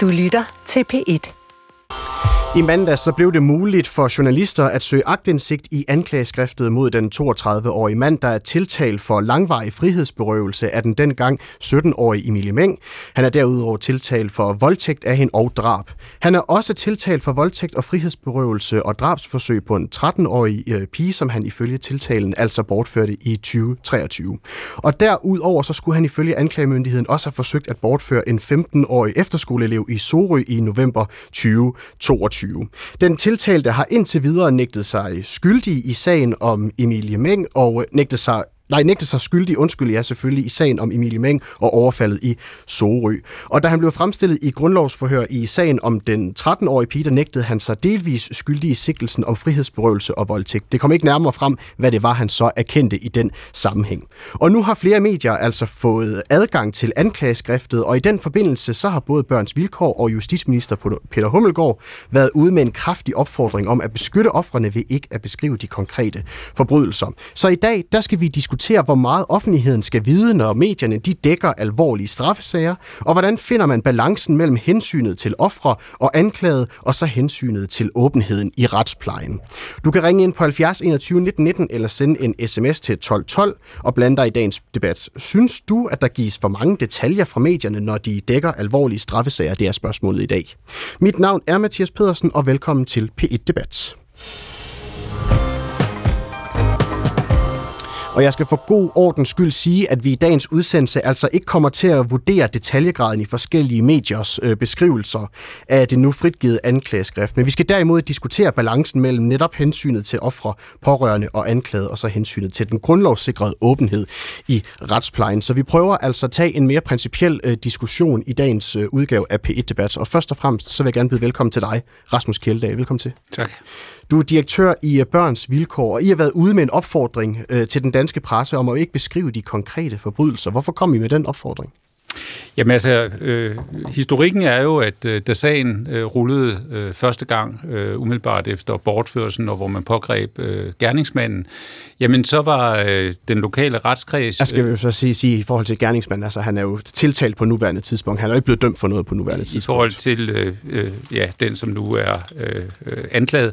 Du lytter til P1. I mandags så blev det muligt for journalister at søge agtindsigt i anklageskriftet mod den 32-årige mand, der er tiltalt for langvarig frihedsberøvelse af den dengang 17-årige Emilie Meng. Han er derudover tiltalt for voldtægt af hende og drab. Han er også tiltalt for voldtægt og frihedsberøvelse og drabsforsøg på en 13-årig øh, pige, som han ifølge tiltalen altså bortførte i 2023. Og derudover så skulle han ifølge anklagemyndigheden også have forsøgt at bortføre en 15-årig efterskoleelev i Sorø i november 2022. 2020. Den tiltalte har indtil videre nægtet sig skyldig i sagen om Emilie Meng og nægtet sig nej, nægte sig skyldig, undskyld, ja selvfølgelig, i sagen om Emilie Meng og overfaldet i Sorø. Og da han blev fremstillet i grundlovsforhør i sagen om den 13-årige pige, der nægtede han sig delvis skyldig i sigtelsen om frihedsberøvelse og voldtægt. Det kom ikke nærmere frem, hvad det var, han så erkendte i den sammenhæng. Og nu har flere medier altså fået adgang til anklageskriftet, og i den forbindelse så har både Børns Vilkår og justitsminister Peter Hummelgaard været ude med en kraftig opfordring om at beskytte ofrene ved ikke at beskrive de konkrete forbrydelser. Så i dag, der skal vi diskutere diskutere, hvor meget offentligheden skal vide, når medierne de dækker alvorlige straffesager, og hvordan finder man balancen mellem hensynet til ofre og anklaget, og så hensynet til åbenheden i retsplejen. Du kan ringe ind på 70 21 19 19 eller sende en sms til 1212 og blande dig i dagens debat. Synes du, at der gives for mange detaljer fra medierne, når de dækker alvorlige straffesager? Det er spørgsmålet i dag. Mit navn er Mathias Pedersen, og velkommen til P1 Debat. Og jeg skal for god ordens skyld sige, at vi i dagens udsendelse altså ikke kommer til at vurdere detaljegraden i forskellige mediers øh, beskrivelser af det nu fritgivet anklageskrift. Men vi skal derimod diskutere balancen mellem netop hensynet til ofre, pårørende og anklaget, og så hensynet til den grundlovssikrede åbenhed i retsplejen. Så vi prøver altså at tage en mere principiel øh, diskussion i dagens øh, udgave af P1-debat. Og først og fremmest, så vil jeg gerne byde velkommen til dig, Rasmus Kjeldag. Velkommen til. Tak. Du er direktør i øh, Børns Vilkår, og I har været ude med en opfordring øh, til den danske presse om at ikke beskrive de konkrete forbrydelser. Hvorfor kom I med den opfordring? Jamen altså, øh, historikken er jo, at øh, da sagen øh, rullede øh, første gang, øh, umiddelbart efter bortførelsen, og hvor man pågreb øh, gerningsmanden, jamen så var øh, den lokale retskreds... Jeg skal jo så sige, sige i forhold til gerningsmanden, altså han er jo tiltalt på nuværende tidspunkt. Han er jo ikke blevet dømt for noget på nuværende tidspunkt. I forhold til øh, øh, ja, den, som nu er øh, øh, anklaget.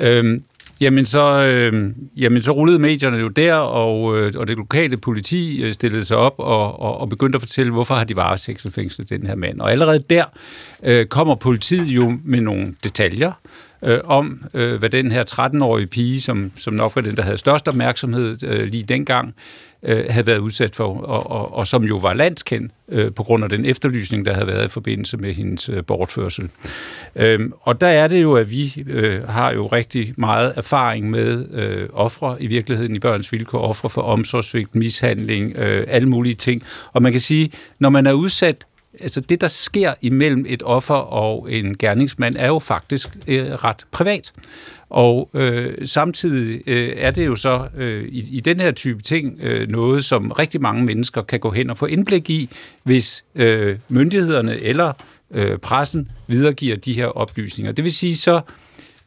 Øh, Jamen så, øh, jamen så rullede medierne jo der, og, øh, og det lokale politi øh, stillede sig op og, og, og begyndte at fortælle, hvorfor har de varetægtsfængslet den her mand. Og allerede der øh, kommer politiet jo med nogle detaljer øh, om, øh, hvad den her 13-årige pige, som, som nok var den, der havde størst opmærksomhed øh, lige dengang, øh, havde været udsat for, og, og, og som jo var landskendt øh, på grund af den efterlysning, der havde været i forbindelse med hendes øh, bortførsel. Øhm, og der er det jo, at vi øh, har jo rigtig meget erfaring med øh, ofre i virkeligheden i børns vilkår, ofre for omsorgsvigt, mishandling, øh, alle mulige ting. Og man kan sige, når man er udsat altså det, der sker imellem et offer og en gerningsmand, er jo faktisk øh, ret privat. Og øh, samtidig øh, er det jo så øh, i, i den her type ting øh, noget, som rigtig mange mennesker kan gå hen og få indblik i, hvis øh, myndighederne eller øh, pressen videregiver de her oplysninger. Det vil sige, så,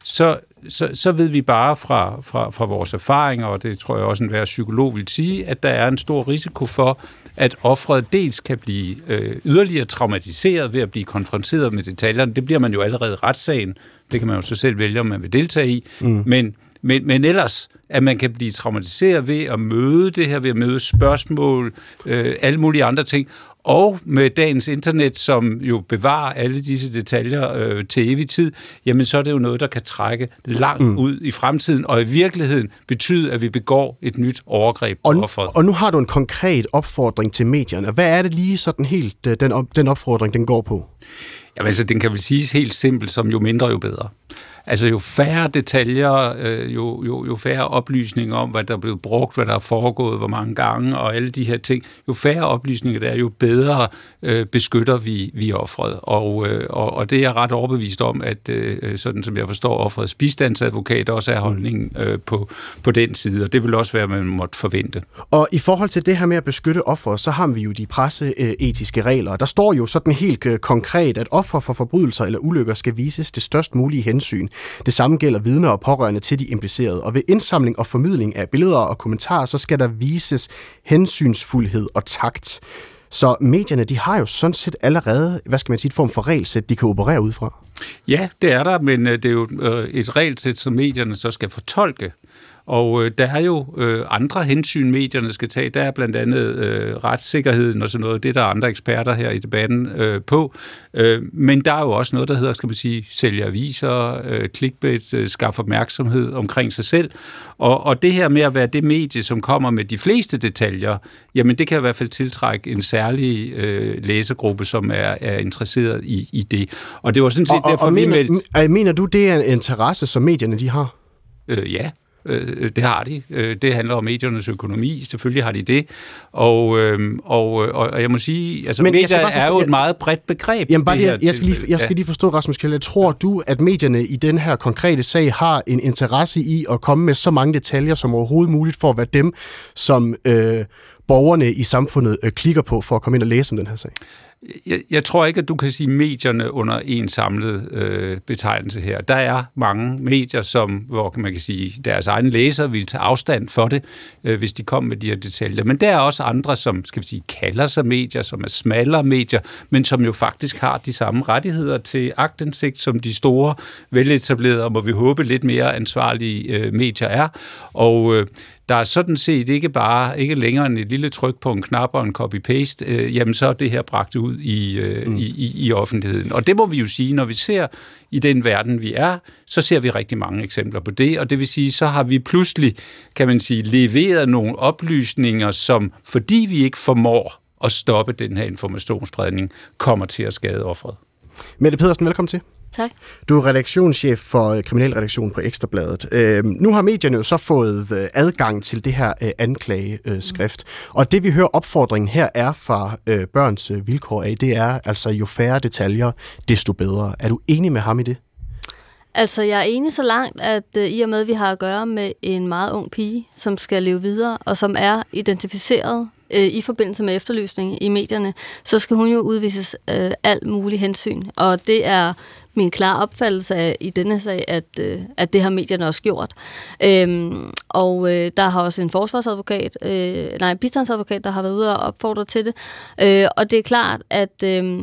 så, så, så ved vi bare fra, fra, fra vores erfaringer, og det tror jeg også en hver psykolog vil sige, at der er en stor risiko for, at offret dels kan blive øh, yderligere traumatiseret ved at blive konfronteret med detaljerne. Det bliver man jo allerede retssagen. Det kan man jo så selv vælge, om man vil deltage i. Mm. Men, men, men ellers, at man kan blive traumatiseret ved at møde det her, ved at møde spørgsmål, øh, alle mulige andre ting. Og med dagens internet, som jo bevarer alle disse detaljer øh, til evig tid, jamen så er det jo noget, der kan trække langt mm. ud i fremtiden, og i virkeligheden betyde, at vi begår et nyt overgreb og, på offeret. Og nu har du en konkret opfordring til medierne. Hvad er det lige sådan helt, øh, den, den opfordring, den går på? Jamen altså, den kan vel siges helt simpelt, som jo mindre, jo bedre. Altså jo færre detaljer, øh, jo, jo, jo færre oplysninger om, hvad der er blevet brugt, hvad der er foregået, hvor mange gange og alle de her ting, jo færre oplysninger der er, jo bedre øh, beskytter vi, vi offret. Og, øh, og, og det er jeg ret overbevist om, at øh, sådan som jeg forstår offrets bistandsadvokat også er holdningen øh, på, på den side, og det vil også være, man måtte forvente. Og i forhold til det her med at beskytte offeret, så har vi jo de presseetiske regler. Der står jo sådan helt øh, konkret, at offer for forbrydelser eller ulykker skal vises det størst mulige hensyn. Det samme gælder vidner og pårørende til de implicerede. Og ved indsamling og formidling af billeder og kommentarer, så skal der vises hensynsfuldhed og takt. Så medierne, de har jo sådan set allerede, hvad skal man sige, et form for regelsæt, de kan operere ud fra. Ja, det er der, men øh, det er jo øh, et regelsæt, som medierne så skal fortolke. Og øh, der er jo øh, andre hensyn, medierne skal tage. Der er blandt andet øh, retssikkerheden og sådan noget. Det er der andre eksperter her i debatten øh, på. Øh, men der er jo også noget, der hedder, skal man sige, sælge aviser, øh, clickbait, øh, skaffe opmærksomhed omkring sig selv. Og, og det her med at være det medie, som kommer med de fleste detaljer, jamen det kan i hvert fald tiltrække en særlig øh, læsergruppe, som er, er interesseret i, i det. Og det var sådan set og, derfor, og vi mener, med... mener du, det er en interesse, som medierne de har? Øh, ja, Øh, det har de. Øh, det handler om mediernes økonomi. Selvfølgelig har de det. Og, øh, og, og jeg må sige, altså Men medier er jo et meget bredt begreb. Jamen bare det her, jeg, skal lige, jeg skal lige forstå, Rasmus Kjell. Tror du, at medierne i den her konkrete sag har en interesse i at komme med så mange detaljer som overhovedet muligt for at være dem, som øh, borgerne i samfundet øh, klikker på for at komme ind og læse om den her sag? Jeg, jeg tror ikke, at du kan sige medierne under en samlet øh, betegnelse her. Der er mange medier, som, hvor man kan sige, deres egne læsere vil tage afstand for det, øh, hvis de kommer med de her detaljer. Men der er også andre, som skal vi sige, kalder sig medier, som er smallere medier, men som jo faktisk har de samme rettigheder til agtindsigt, som de store, veletablerede og må vi håbe lidt mere ansvarlige øh, medier er. Og øh, der er sådan set ikke bare, ikke længere end et lille tryk på en knap og en copy-paste, øh, jamen så er det her bragt ud i, øh, mm. i, i, i offentligheden. Og det må vi jo sige, når vi ser i den verden, vi er, så ser vi rigtig mange eksempler på det, og det vil sige, så har vi pludselig, kan man sige, leveret nogle oplysninger, som fordi vi ikke formår at stoppe den her informationsspredning, kommer til at skade offeret. Mette Pedersen, velkommen til. Tak. Du er redaktionschef for øh, Kriminalredaktionen på Ekstrabladet. Øh, nu har medierne jo så fået øh, adgang til det her øh, anklageskrift. Mm. Og det vi hører opfordringen her er fra øh, børns øh, vilkår af, det er altså jo færre detaljer, desto bedre. Er du enig med ham i det? Altså, jeg er enig så langt, at øh, i og med, at vi har at gøre med en meget ung pige, som skal leve videre, og som er identificeret øh, i forbindelse med efterlysning i medierne, så skal hun jo udvises øh, alt mulig hensyn. Og det er min klare opfattelse af, i denne sag, at, øh, at det har medierne også gjort. Øhm, og øh, der har også en forsvarsadvokat, øh, nej, bistandsadvokat, der har været ude og opfordre til det. Øh, og det er klart, at... Øh,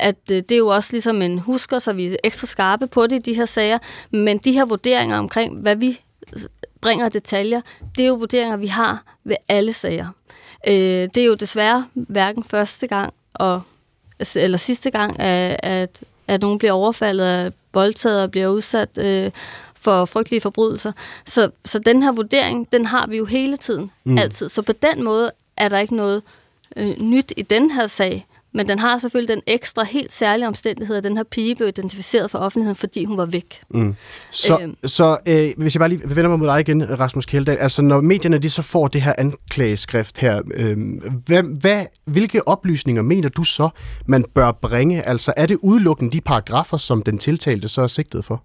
at øh, det er jo også ligesom en husker, så vi er ekstra skarpe på det i de her sager, men de her vurderinger omkring, hvad vi bringer detaljer, det er jo vurderinger, vi har ved alle sager. Øh, det er jo desværre hverken første gang og eller sidste gang, at, at nogen bliver overfaldet, voldtaget og bliver udsat øh, for frygtelige forbrydelser. Så, så den her vurdering, den har vi jo hele tiden, mm. altid. Så på den måde er der ikke noget øh, nyt i den her sag. Men den har selvfølgelig den ekstra, helt særlige omstændighed, at den her pige blev identificeret for offentligheden, fordi hun var væk. Mm. Så, øh, så øh, hvis jeg bare lige vender mig mod dig igen, Rasmus Kjeldahl, altså når medierne de så får det her anklageskrift her, øh, hvad, hvad, hvilke oplysninger mener du så, man bør bringe? Altså er det udelukkende de paragrafer, som den tiltalte så er sigtet for?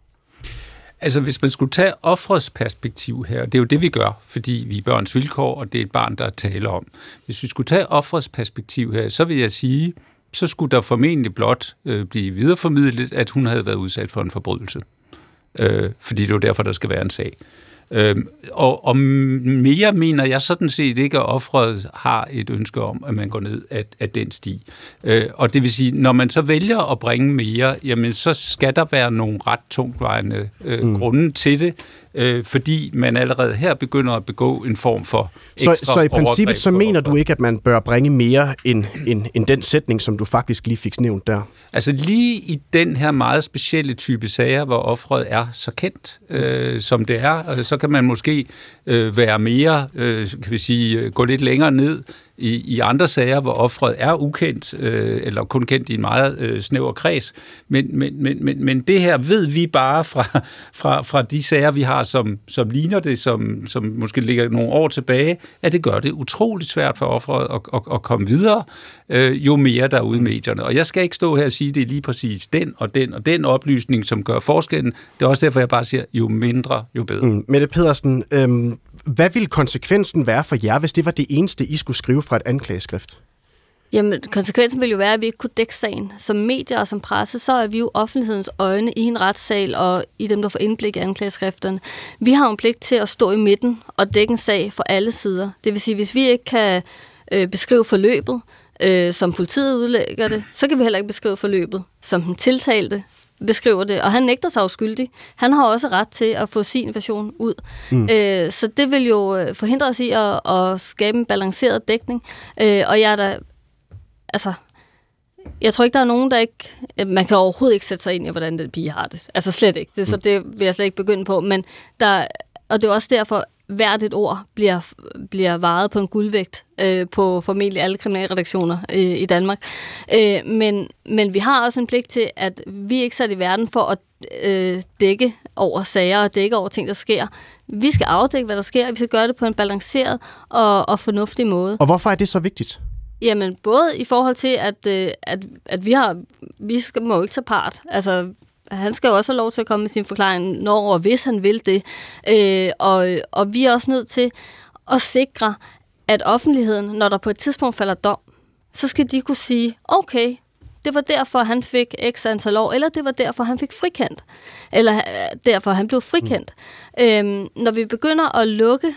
Altså, hvis man skulle tage offrets perspektiv her, det er jo det, vi gør, fordi vi er børns vilkår, og det er et barn, der taler om. Hvis vi skulle tage offrets perspektiv her, så vil jeg sige, så skulle der formentlig blot øh, blive videreformidlet, at hun havde været udsat for en forbrydelse. Øh, fordi det er jo derfor, der skal være en sag. Øhm, og, og mere mener jeg sådan set ikke, at offeret har et ønske om, at man går ned af, af den sti. Øh, og det vil sige, når man så vælger at bringe mere, jamen så skal der være nogle ret tungtvejende øh, mm. grunde til det, øh, fordi man allerede her begynder at begå en form for ekstra Så, så i princippet så mener du ikke, at man bør bringe mere end, end, end den sætning, som du faktisk lige fik nævnt der? Altså lige i den her meget specielle type sager, hvor offeret er så kendt, øh, som det er, så kan man måske øh, være mere, øh, kan vi sige, gå lidt længere ned i, i andre sager, hvor offret er ukendt, øh, eller kun kendt i en meget øh, snæver kreds. Men, men, men, men, men det her ved vi bare fra, fra, fra de sager, vi har, som, som ligner det, som, som måske ligger nogle år tilbage, at det gør det utroligt svært for offret at, at, at komme videre, øh, jo mere der er ude i medierne. Og jeg skal ikke stå her og sige, at det er lige præcis den og den og den oplysning, som gør forskellen. Det er også derfor, jeg bare siger, jo mindre, jo bedre. Mm. Mette Pedersen, øh, hvad ville konsekvensen være for jer, hvis det var det eneste, I skulle skrive fra et anklageskrift? Jamen, konsekvensen vil jo være, at vi ikke kunne dække sagen. Som medier og som presse, så er vi jo offentlighedens øjne i en retssal og i dem, der får indblik i anklageskrifterne. Vi har jo en pligt til at stå i midten og dække en sag fra alle sider. Det vil sige, hvis vi ikke kan øh, beskrive forløbet, øh, som politiet udlægger det, så kan vi heller ikke beskrive forløbet, som den tiltalte beskriver det, og han nægter sig skyldig. Han har også ret til at få sin version ud. Mm. Øh, så det vil jo øh, forhindre os i at, at skabe en balanceret dækning. Øh, og jeg er da, altså, jeg tror ikke, der er nogen, der ikke... Man kan overhovedet ikke sætte sig ind i, hvordan den pige har det. Altså slet ikke. Det, så mm. det vil jeg slet ikke begynde på. Men der, og det er også derfor, hvert et ord bliver, bliver varet på en guldvægt øh, på formentlig alle kriminalredaktioner øh, i Danmark. Øh, men, men vi har også en pligt til, at vi ikke sat i verden for at øh, dække over sager og dække over ting, der sker. Vi skal afdække, hvad der sker, og vi skal gøre det på en balanceret og, og fornuftig måde. Og hvorfor er det så vigtigt? Jamen, både i forhold til, at, øh, at, at vi har vi skal, må jo ikke tage part. Altså, han skal jo også have lov til at komme med sin forklaring, når og hvis han vil det. Øh, og, og vi er også nødt til at sikre, at offentligheden, når der på et tidspunkt falder dom, så skal de kunne sige, okay, det var derfor, han fik x antal år, eller det var derfor, han fik frikendt, eller øh, derfor, han blev frikendt. Mm. Øhm, når vi begynder at lukke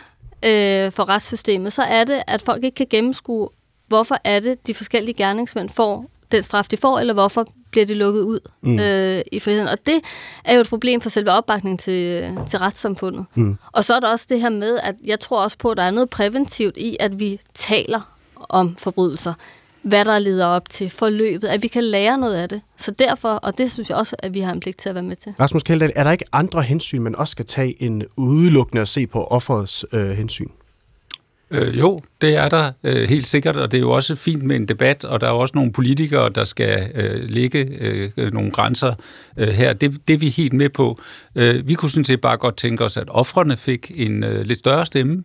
øh, for retssystemet, så er det, at folk ikke kan gennemskue, hvorfor er det, de forskellige gerningsmænd får den straf, de får, eller hvorfor bliver de lukket ud mm. øh, i friheden. Og det er jo et problem for selve opbakningen til, til retssamfundet. Mm. Og så er der også det her med, at jeg tror også på, at der er noget præventivt i, at vi taler om forbrydelser hvad der leder op til forløbet, at vi kan lære noget af det. Så derfor, og det synes jeg også, at vi har en pligt til at være med til. Rasmus Kjeldahl, er der ikke andre hensyn, man også skal tage en udelukkende at se på offerets øh, hensyn? Øh, jo, det er der øh, helt sikkert, og det er jo også fint med en debat, og der er også nogle politikere, der skal øh, lægge øh, nogle grænser øh, her. Det, det er vi helt med på. Øh, vi kunne sådan set bare godt tænke os, at offrene fik en øh, lidt større stemme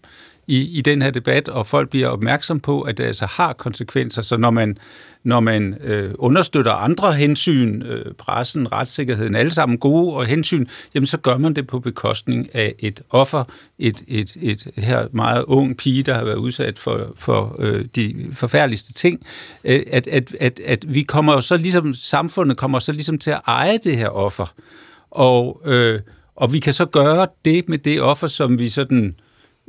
i, i den her debat, og folk bliver opmærksom på, at det altså har konsekvenser. Så når man, når man øh, understøtter andre hensyn, øh, pressen, retssikkerheden, alle sammen gode og hensyn, jamen så gør man det på bekostning af et offer, et, et, et her meget ung pige, der har været udsat for, for øh, de forfærdeligste ting. Øh, at, at, at, at vi kommer så ligesom, samfundet kommer så ligesom til at eje det her offer. Og, øh, og vi kan så gøre det med det offer, som vi sådan øh,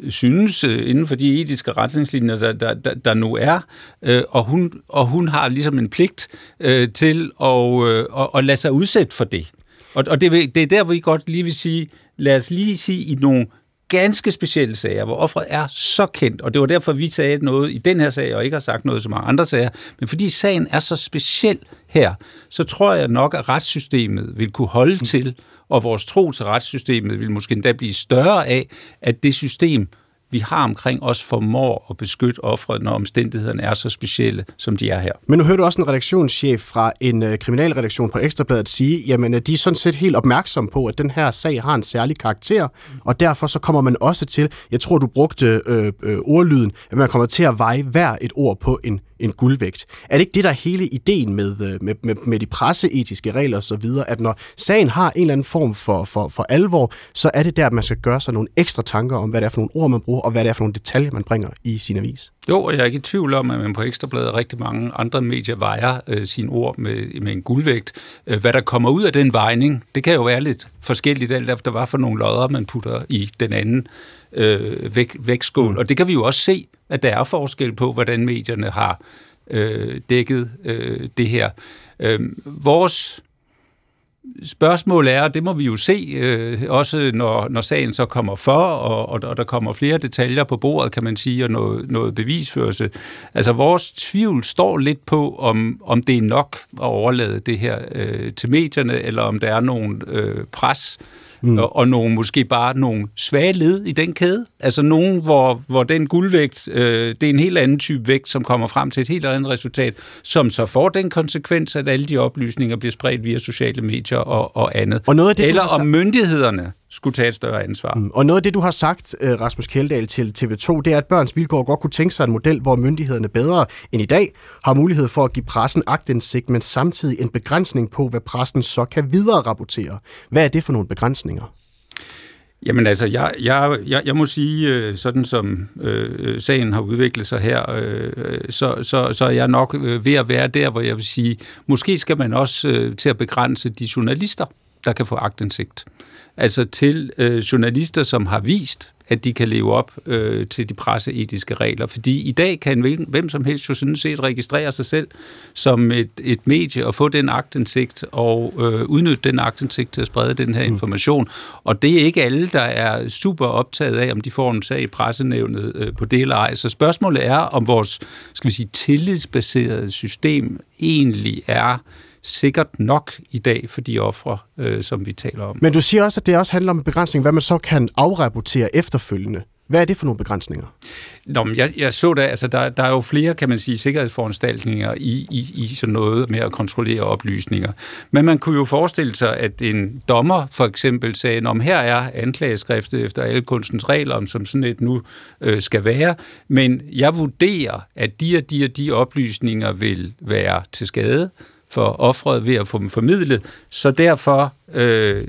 synes øh, inden for de etiske retningslinjer, der, der, der, der nu er, øh, og, hun, og hun har ligesom en pligt øh, til at, øh, at, at lade sig udsætte for det. Og, og det, det er der, hvor vi godt lige vil sige, lad os lige sige i nogle ganske specielle sager, hvor offeret er så kendt, og det var derfor, vi sagde noget i den her sag, og ikke har sagt noget så mange andre sager, men fordi sagen er så speciel her, så tror jeg nok, at retssystemet vil kunne holde mm. til og vores tro til retssystemet vil måske endda blive større af, at det system, vi har omkring os, formår at beskytte offeret, når omstændighederne er så specielle, som de er her. Men nu hører du også en redaktionschef fra en øh, kriminalredaktion på Ekstrabladet sige, jamen øh, de er sådan set helt opmærksom på, at den her sag har en særlig karakter, og derfor så kommer man også til, jeg tror du brugte øh, øh, ordlyden, at man kommer til at veje hver et ord på en en guldvægt. Er det ikke det, der er hele ideen med, øh, med, med, med de presseetiske regler osv., at når sagen har en eller anden form for, for, for alvor, så er det der, at man skal gøre sig nogle ekstra tanker om, hvad det er for nogle ord, man bruger, og hvad det er for nogle detaljer, man bringer i sin avis? Jo, og jeg er ikke i tvivl om, at man på Ekstrabladet rigtig mange andre medier vejer øh, sine ord med, med en guldvægt. Øh, hvad der kommer ud af den vejning, det kan jo være lidt forskelligt, alt efter hvad for nogle lodder, man putter i den anden øh, væk, vægtskål. Mm. Og det kan vi jo også se, at der er forskel på, hvordan medierne har øh, dækket øh, det her. Øh, vores spørgsmålet er, og det må vi jo se, øh, også når, når sagen så kommer for, og, og, og der kommer flere detaljer på bordet, kan man sige, og noget, noget bevisførelse. Altså vores tvivl står lidt på, om, om det er nok at overlade det her øh, til medierne, eller om der er nogen øh, pres mm. og, og nogle, måske bare nogle svage led i den kæde. Altså nogen, hvor, hvor den guldvægt, øh, det er en helt anden type vægt, som kommer frem til et helt andet resultat, som så får den konsekvens, at alle de oplysninger bliver spredt via sociale medier og, og andet. Og noget af det, Eller om myndighederne skulle tage et større ansvar. Mm. Og noget af det, du har sagt, øh, Rasmus Kjeldahl, til TV2, det er, at Børns Vilkår godt kunne tænke sig en model, hvor myndighederne bedre end i dag har mulighed for at give pressen agtindsigt, men samtidig en begrænsning på, hvad pressen så kan videre rapportere. Hvad er det for nogle begrænsninger? Jamen altså, jeg, jeg, jeg, jeg må sige, øh, sådan som øh, sagen har udviklet sig her, øh, så, så, så er jeg nok øh, ved at være der, hvor jeg vil sige, måske skal man også øh, til at begrænse de journalister, der kan få agtindsigt altså til øh, journalister, som har vist, at de kan leve op øh, til de presseetiske regler. Fordi i dag kan hvem som helst jo sådan set registrere sig selv som et, et medie og få den agtindsigt og øh, udnytte den agtindsigt til at sprede den her mm. information. Og det er ikke alle, der er super optaget af, om de får en sag i pressenævnet øh, på det eller ej. Så spørgsmålet er, om vores skal vi sige, tillidsbaserede system egentlig er sikkert nok i dag for de ofre, øh, som vi taler om. Men du siger også, at det også handler om begrænsning, hvad man så kan afrapportere efterfølgende. Hvad er det for nogle begrænsninger? Nå, men jeg, jeg så da, altså der, der er jo flere, kan man sige, sikkerhedsforanstaltninger i, i, i sådan noget med at kontrollere oplysninger. Men man kunne jo forestille sig, at en dommer for eksempel sagde, om her er anklageskriftet efter alle kunstens regler, som sådan et nu øh, skal være, men jeg vurderer, at de og de og de oplysninger vil være til skade for offret ved at få dem formidlet, så derfor øh,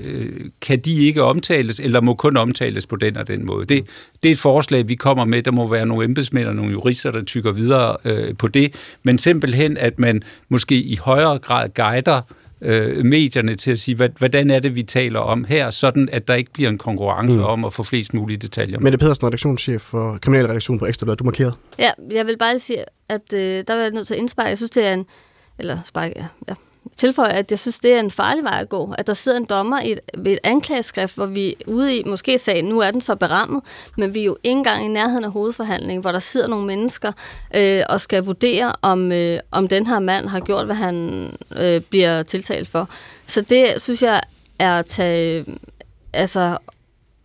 kan de ikke omtales, eller må kun omtales på den og den måde. Det, det er et forslag, vi kommer med. Der må være nogle embedsmænd og nogle jurister, der tykker videre øh, på det, men simpelthen, at man måske i højere grad guider øh, medierne til at sige, hvad, hvordan er det, vi taler om her, sådan at der ikke bliver en konkurrence mm. om at få flest mulige detaljer. Mette Pedersen, redaktionschef for kriminalredaktion på Ekstrabladet, du markeret. Ja, jeg vil bare sige, at øh, der var jeg nødt til at indsparke. Jeg synes, det er en eller sparke, ja, ja, tilføje, at jeg synes, det er en farlig vej at gå. At der sidder en dommer i et, ved et anklageskrift, hvor vi ude i måske sagen, nu er den så berammet, men vi er jo ikke engang i nærheden af hovedforhandlingen, hvor der sidder nogle mennesker øh, og skal vurdere, om, øh, om den her mand har gjort, hvad han øh, bliver tiltalt for. Så det synes jeg er at tage, øh, altså,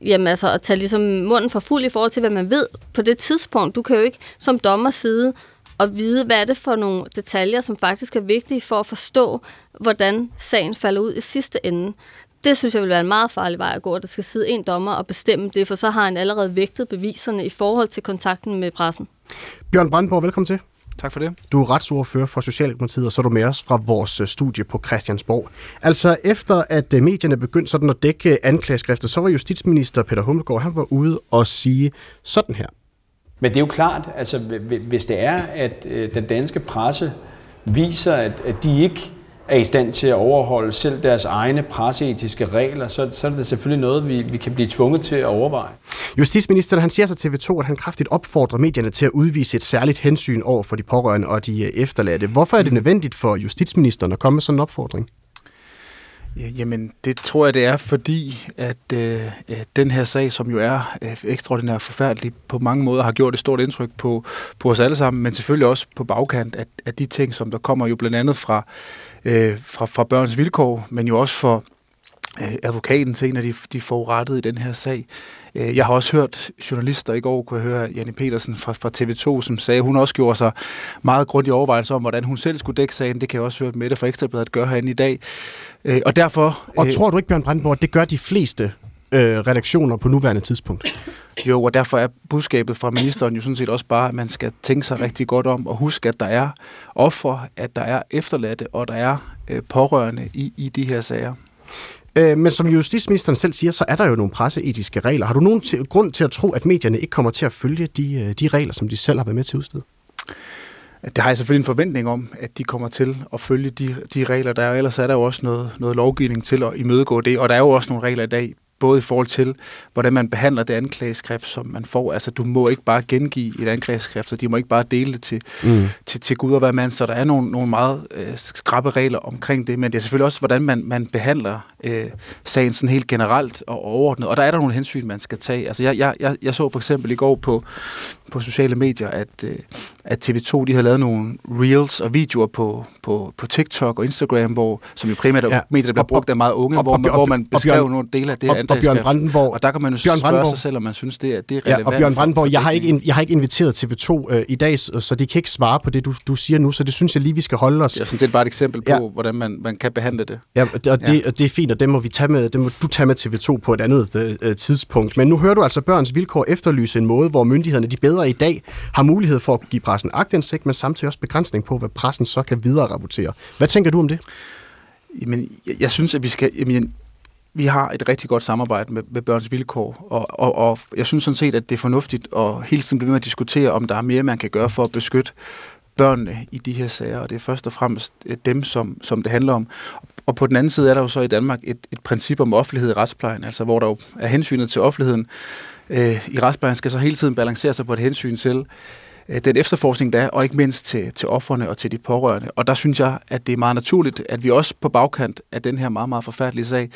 jamen altså, at tage ligesom munden for fuld i forhold til, hvad man ved på det tidspunkt. Du kan jo ikke som dommer sidde at vide, hvad er det for nogle detaljer, som faktisk er vigtige for at forstå, hvordan sagen falder ud i sidste ende. Det synes jeg vil være en meget farlig vej at gå, at der skal sidde en dommer og bestemme det, for så har han allerede vægtet beviserne i forhold til kontakten med pressen. Bjørn Brandborg, velkommen til. Tak for det. Du er retsordfører for Socialdemokratiet, og så er du med os fra vores øh, studie på Christiansborg. Altså efter at øh, medierne begyndte sådan at dække anklageskriftet, så var justitsminister Peter Hummelgaard, han var ude og sige sådan her. Men det er jo klart, altså hvis det er, at øh, den danske presse viser, at, at de ikke er i stand til at overholde selv deres egne presseetiske regler, så, så er det selvfølgelig noget, vi, vi kan blive tvunget til at overveje. Justitsministeren han siger så til TV2, at han kraftigt opfordrer medierne til at udvise et særligt hensyn over for de pårørende og de øh, efterladte. Hvorfor er det nødvendigt for justitsministeren at komme med sådan en opfordring? Jamen, det tror jeg, det er, fordi at øh, den her sag, som jo er øh, ekstraordinært forfærdelig, på mange måder har gjort et stort indtryk på, på os alle sammen, men selvfølgelig også på bagkant af, af de ting, som der kommer jo blandt andet fra, øh, fra, fra børns vilkår, men jo også for øh, advokaten til en af de, de forurettede i den her sag. Øh, jeg har også hørt journalister i går, kunne jeg høre Janne Petersen fra, fra TV2, som sagde, at hun også gjorde sig meget grundig overvejelse om, hvordan hun selv skulle dække sagen. Det kan jeg også høre Mette fra Ekstrabladet gøre herinde i dag. Øh, og derfor... Og øh, tror du ikke, Bjørn Brandenborg, det gør de fleste øh, redaktioner på nuværende tidspunkt? Jo, og derfor er budskabet fra ministeren jo sådan set også bare, at man skal tænke sig rigtig godt om og huske, at der er ofre, at der er efterladte, og der er øh, pårørende i, i de her sager. Øh, men som justitsministeren selv siger, så er der jo nogle presseetiske regler. Har du nogen til, grund til at tro, at medierne ikke kommer til at følge de, øh, de regler, som de selv har været med til at udstede? Det har jeg selvfølgelig en forventning om, at de kommer til at følge de, de regler, der er. Ellers er der jo også noget, noget lovgivning til at imødegå det. Og der er jo også nogle regler i dag både i forhold til, hvordan man behandler det anklageskrift, som man får. Altså, du må ikke bare gengive et anklageskrift, og de må ikke bare dele det til, mm. til, til Gud og hvad man. Så der er nogle, nogle meget øh, skrappe regler omkring det, men det er selvfølgelig også, hvordan man, man behandler øh, sagen sådan helt generelt og overordnet. Og der er der nogle hensyn, man skal tage. Altså, jeg, jeg, jeg, jeg så for eksempel i går på, på sociale medier, at, øh, at TV2 de har lavet nogle reels og videoer på, på, på TikTok og Instagram, hvor, som jo primært er ja. medier, der bliver brugt af meget unge, og, hvor, man, hvor man beskrev nogle dele af det her og, og Bjørn Brandenborg, og der kan man jo Bjørn spørge sig selv, om man synes, det er, det er relevant. Ja, og Bjørn Brandenborg, jeg har, ikke, jeg har ikke inviteret TV2 øh, i dag, så de kan ikke svare på det, du, du siger nu, så det synes jeg lige, vi skal holde os. Det er sådan set bare et eksempel på, ja. hvordan man, man kan behandle det. Ja, og det, ja. og det er fint, og det må, vi tage med, det må du tage med TV2 på et andet øh, øh, tidspunkt. Men nu hører du altså børns vilkår efterlyse en måde, hvor myndighederne de bedre i dag har mulighed for at give pressen agtindsigt, men samtidig også begrænsning på, hvad pressen så kan videre rapportere. Hvad tænker du om det? Jamen, jeg, jeg synes, at vi skal... Jamen, vi har et rigtig godt samarbejde med, med børns vilkår, og, og, og jeg synes sådan set, at det er fornuftigt at hele tiden blive med at diskutere, om der er mere, man kan gøre for at beskytte børnene i de her sager, og det er først og fremmest øh, dem, som, som det handler om. Og på den anden side er der jo så i Danmark et, et princip om offentlighed i retsplejen, altså hvor der jo er hensynet til offentligheden øh, i retsplejen skal så hele tiden balancere sig på et hensyn til øh, den efterforskning, der er, og ikke mindst til, til offerne og til de pårørende. Og der synes jeg, at det er meget naturligt, at vi også på bagkant af den her meget, meget forfærdelige sag,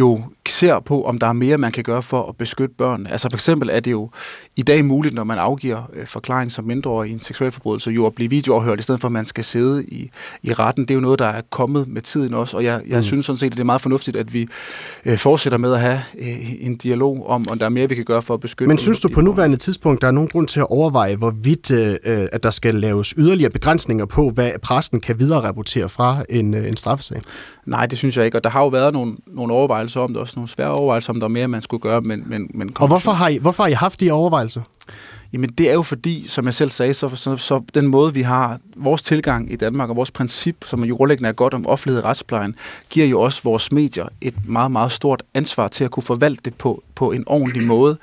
jo ser på, om der er mere, man kan gøre for at beskytte børn. Altså for eksempel er det jo i dag muligt, når man afgiver øh, forklaring som mindreårig i en seksuel forbrydelse, jo at blive videoafhørt, i stedet for at man skal sidde i, i retten. Det er jo noget, der er kommet med tiden også, og jeg, jeg mm. synes sådan set, at det er meget fornuftigt, at vi øh, fortsætter med at have øh, en dialog om, om der er mere, vi kan gøre for at beskytte Men synes du på nuværende tidspunkt, der er nogen grund til at overveje, hvorvidt øh, at der skal laves yderligere begrænsninger på, hvad præsten kan vidererapportere fra en, øh, en straffesag? Nej, det synes jeg ikke, og der har jo været nogle, nogle overvejelser om det, også nogle svære overvejelser om, der er mere, man skulle gøre. Men, men, men og hvorfor har, I, hvorfor har I haft de overvejelser? Jamen det er jo fordi, som jeg selv sagde, så, så, så den måde, vi har vores tilgang i Danmark, og vores princip, som jo grundlæggende er godt om offentlighed og retsplejen, giver jo også vores medier et meget, meget stort ansvar til at kunne forvalte det på, på en ordentlig måde.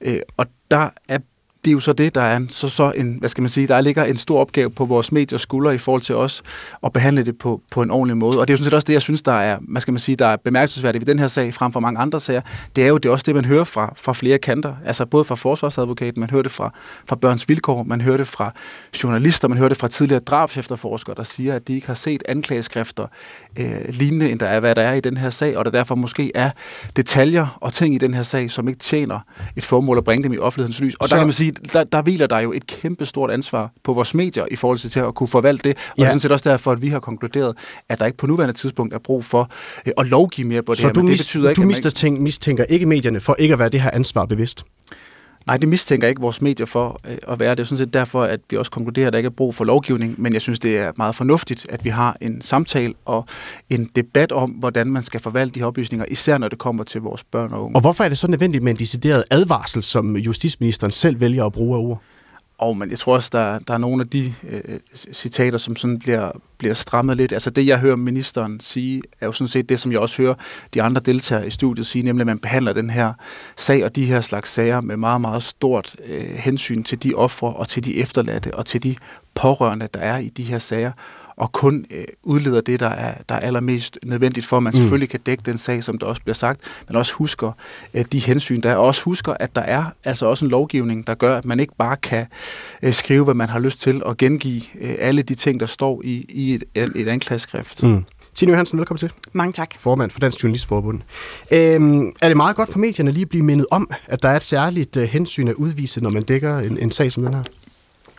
Øh, og der er det er jo så det, der er så, så en, hvad skal man sige, der ligger en stor opgave på vores mediers skuldre i forhold til os at behandle det på, på en ordentlig måde. Og det er jo sådan set også det, jeg synes, der er, hvad skal man sige, der er bemærkelsesværdigt ved den her sag frem for mange andre sager. Det er jo det er også det, man hører fra, fra flere kanter. Altså både fra forsvarsadvokaten, man hører det fra, fra børns vilkår, man hører det fra journalister, man hører det fra tidligere drabsefterforskere, der siger, at de ikke har set anklageskrifter øh, lignende, end der er, hvad der er i den her sag, og der derfor måske er detaljer og ting i den her sag, som ikke tjener et formål at bringe dem i offentlighedens lys. Og så, der kan man sige, der, der hviler der jo et kæmpe stort ansvar på vores medier i forhold til at kunne forvalte det. Og ja. det er sådan set også derfor, at vi har konkluderet, at der ikke på nuværende tidspunkt er brug for øh, at lovgive mere på det så her. Men du det betyder ikke, du mistænker, mistænker ikke medierne for ikke at være det her ansvar bevidst? Nej, det mistænker ikke vores medier for øh, at være. Det er sådan set derfor, at vi også konkluderer, at der ikke er brug for lovgivning, men jeg synes, det er meget fornuftigt, at vi har en samtale og en debat om, hvordan man skal forvalte de her oplysninger, især når det kommer til vores børn og unge. Og hvorfor er det så nødvendigt med en decideret advarsel, som justitsministeren selv vælger at bruge af ord? Og men jeg tror også, der, der er nogle af de øh, citater, som sådan bliver, bliver strammet lidt. Altså det, jeg hører ministeren sige, er jo sådan set det, som jeg også hører de andre deltagere i studiet sige, nemlig at man behandler den her sag og de her slags sager med meget, meget stort øh, hensyn til de ofre og til de efterladte og til de pårørende, der er i de her sager og kun øh, udleder det, der er, der er allermest nødvendigt for, at man mm. selvfølgelig kan dække den sag, som der også bliver sagt, men også husker øh, de hensyn, der er. Og også husker, at der er altså også en lovgivning, der gør, at man ikke bare kan øh, skrive, hvad man har lyst til, og gengive øh, alle de ting, der står i, i et, et anklageskrift. Mm. Tine Johansen, velkommen til. Mange tak. Formand for Dansk Journalistforbund. Øhm, er det meget godt for medierne lige at blive mindet om, at der er et særligt uh, hensyn at udvise, når man dækker en, en sag som den her?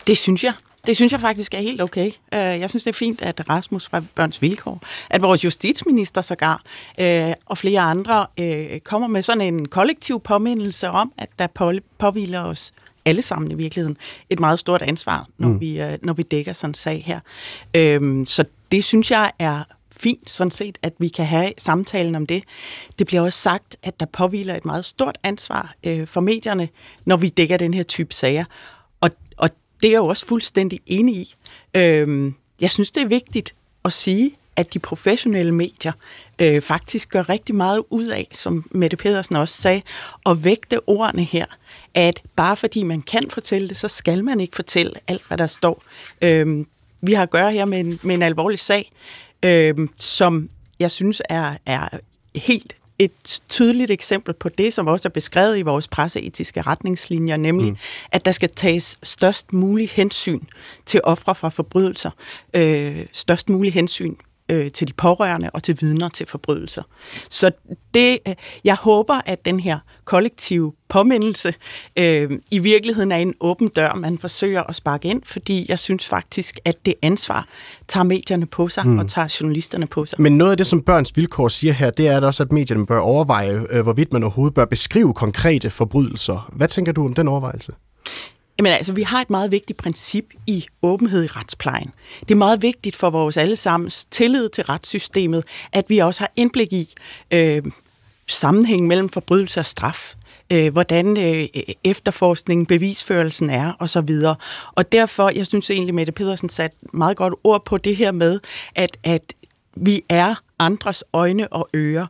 Det synes jeg. Det synes jeg faktisk er helt okay. Øh, jeg synes, det er fint, at Rasmus fra Børns Vilkår, at vores justitsminister sågar, øh, og flere andre øh, kommer med sådan en kollektiv påmindelse om, at der påviler os alle sammen i virkeligheden et meget stort ansvar, når, mm. vi, når vi dækker sådan en sag her. Så det synes jeg er fint, sådan set, at vi kan have samtalen om det. Det bliver også sagt, at der påviler et meget stort ansvar øh, for medierne, når vi dækker den her type sager. Det er jeg jo også fuldstændig enig i. Øhm, jeg synes, det er vigtigt at sige, at de professionelle medier øh, faktisk gør rigtig meget ud af, som Mette Pedersen også sagde, at vægte ordene her, at bare fordi man kan fortælle det, så skal man ikke fortælle alt, hvad der står. Øhm, vi har at gøre her med en, med en alvorlig sag, øhm, som jeg synes er, er helt et tydeligt eksempel på det, som også er beskrevet i vores presseetiske retningslinjer, nemlig mm. at der skal tages størst mulig hensyn til ofre for forbrydelser, øh, størst mulig hensyn øh, til de pårørende og til vidner til forbrydelser. Så det, øh, jeg håber, at den her kollektive påmindelse øh, i virkeligheden er en åben dør, man forsøger at sparke ind, fordi jeg synes faktisk, at det ansvar tager medierne på sig mm. og tager journalisterne på sig. Men noget af det, som Børns Vilkår siger her, det er også, at medierne bør overveje, øh, hvorvidt man overhovedet bør beskrive konkrete forbrydelser. Hvad tænker du om den overvejelse? Jamen altså, vi har et meget vigtigt princip i åbenhed i retsplejen. Det er meget vigtigt for vores allesammens tillid til retssystemet, at vi også har indblik i øh, sammenhæng mellem forbrydelse og straf øh, hvordan øh, efterforskningen, bevisførelsen er osv. Og derfor, jeg synes egentlig, Mette Pedersen satte meget godt ord på det her med, at, at vi er andres øjne og ører.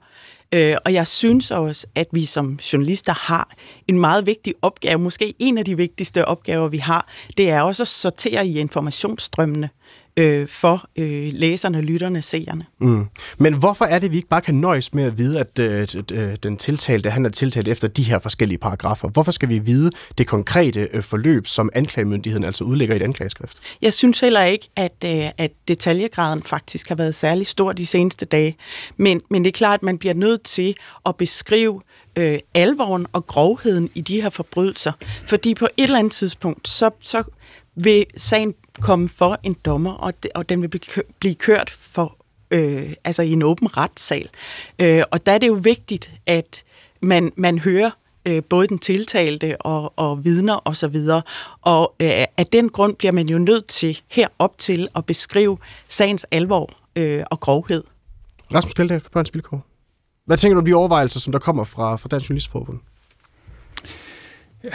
Øh, og jeg synes også, at vi som journalister har en meget vigtig opgave, måske en af de vigtigste opgaver, vi har, det er også at sortere i informationsstrømmene øh, for øh, læserne, lytterne, seerne. Mm. Men hvorfor er det, vi ikke bare kan nøjes med at vide, at øh, øh, den tiltalte, han er tiltalt efter de her forskellige paragrafer? Hvorfor skal vi vide det konkrete øh, forløb, som anklagemyndigheden altså udlægger i et anklageskrift? Jeg synes heller ikke, at, øh, at detaljegraden faktisk har været særlig stor de seneste dage. Men, men det er klart, at man bliver nødt til at beskrive øh, alvoren og grovheden i de her forbrydelser. Fordi på et eller andet tidspunkt, så, så vil sagen komme for en dommer, og, de, og den vil blive, blive kørt for, øh, altså i en åben retssal. Øh, og der er det jo vigtigt, at man, man hører øh, både den tiltalte og, og vidner osv. Og, og øh, af den grund bliver man jo nødt til herop til at beskrive sagens alvor øh, og grovhed. Rasmus Kjeldahl for Børns Vilkår. Hvad tænker du om de overvejelser, som der kommer fra, fra Dansk Journalistforbund? Ja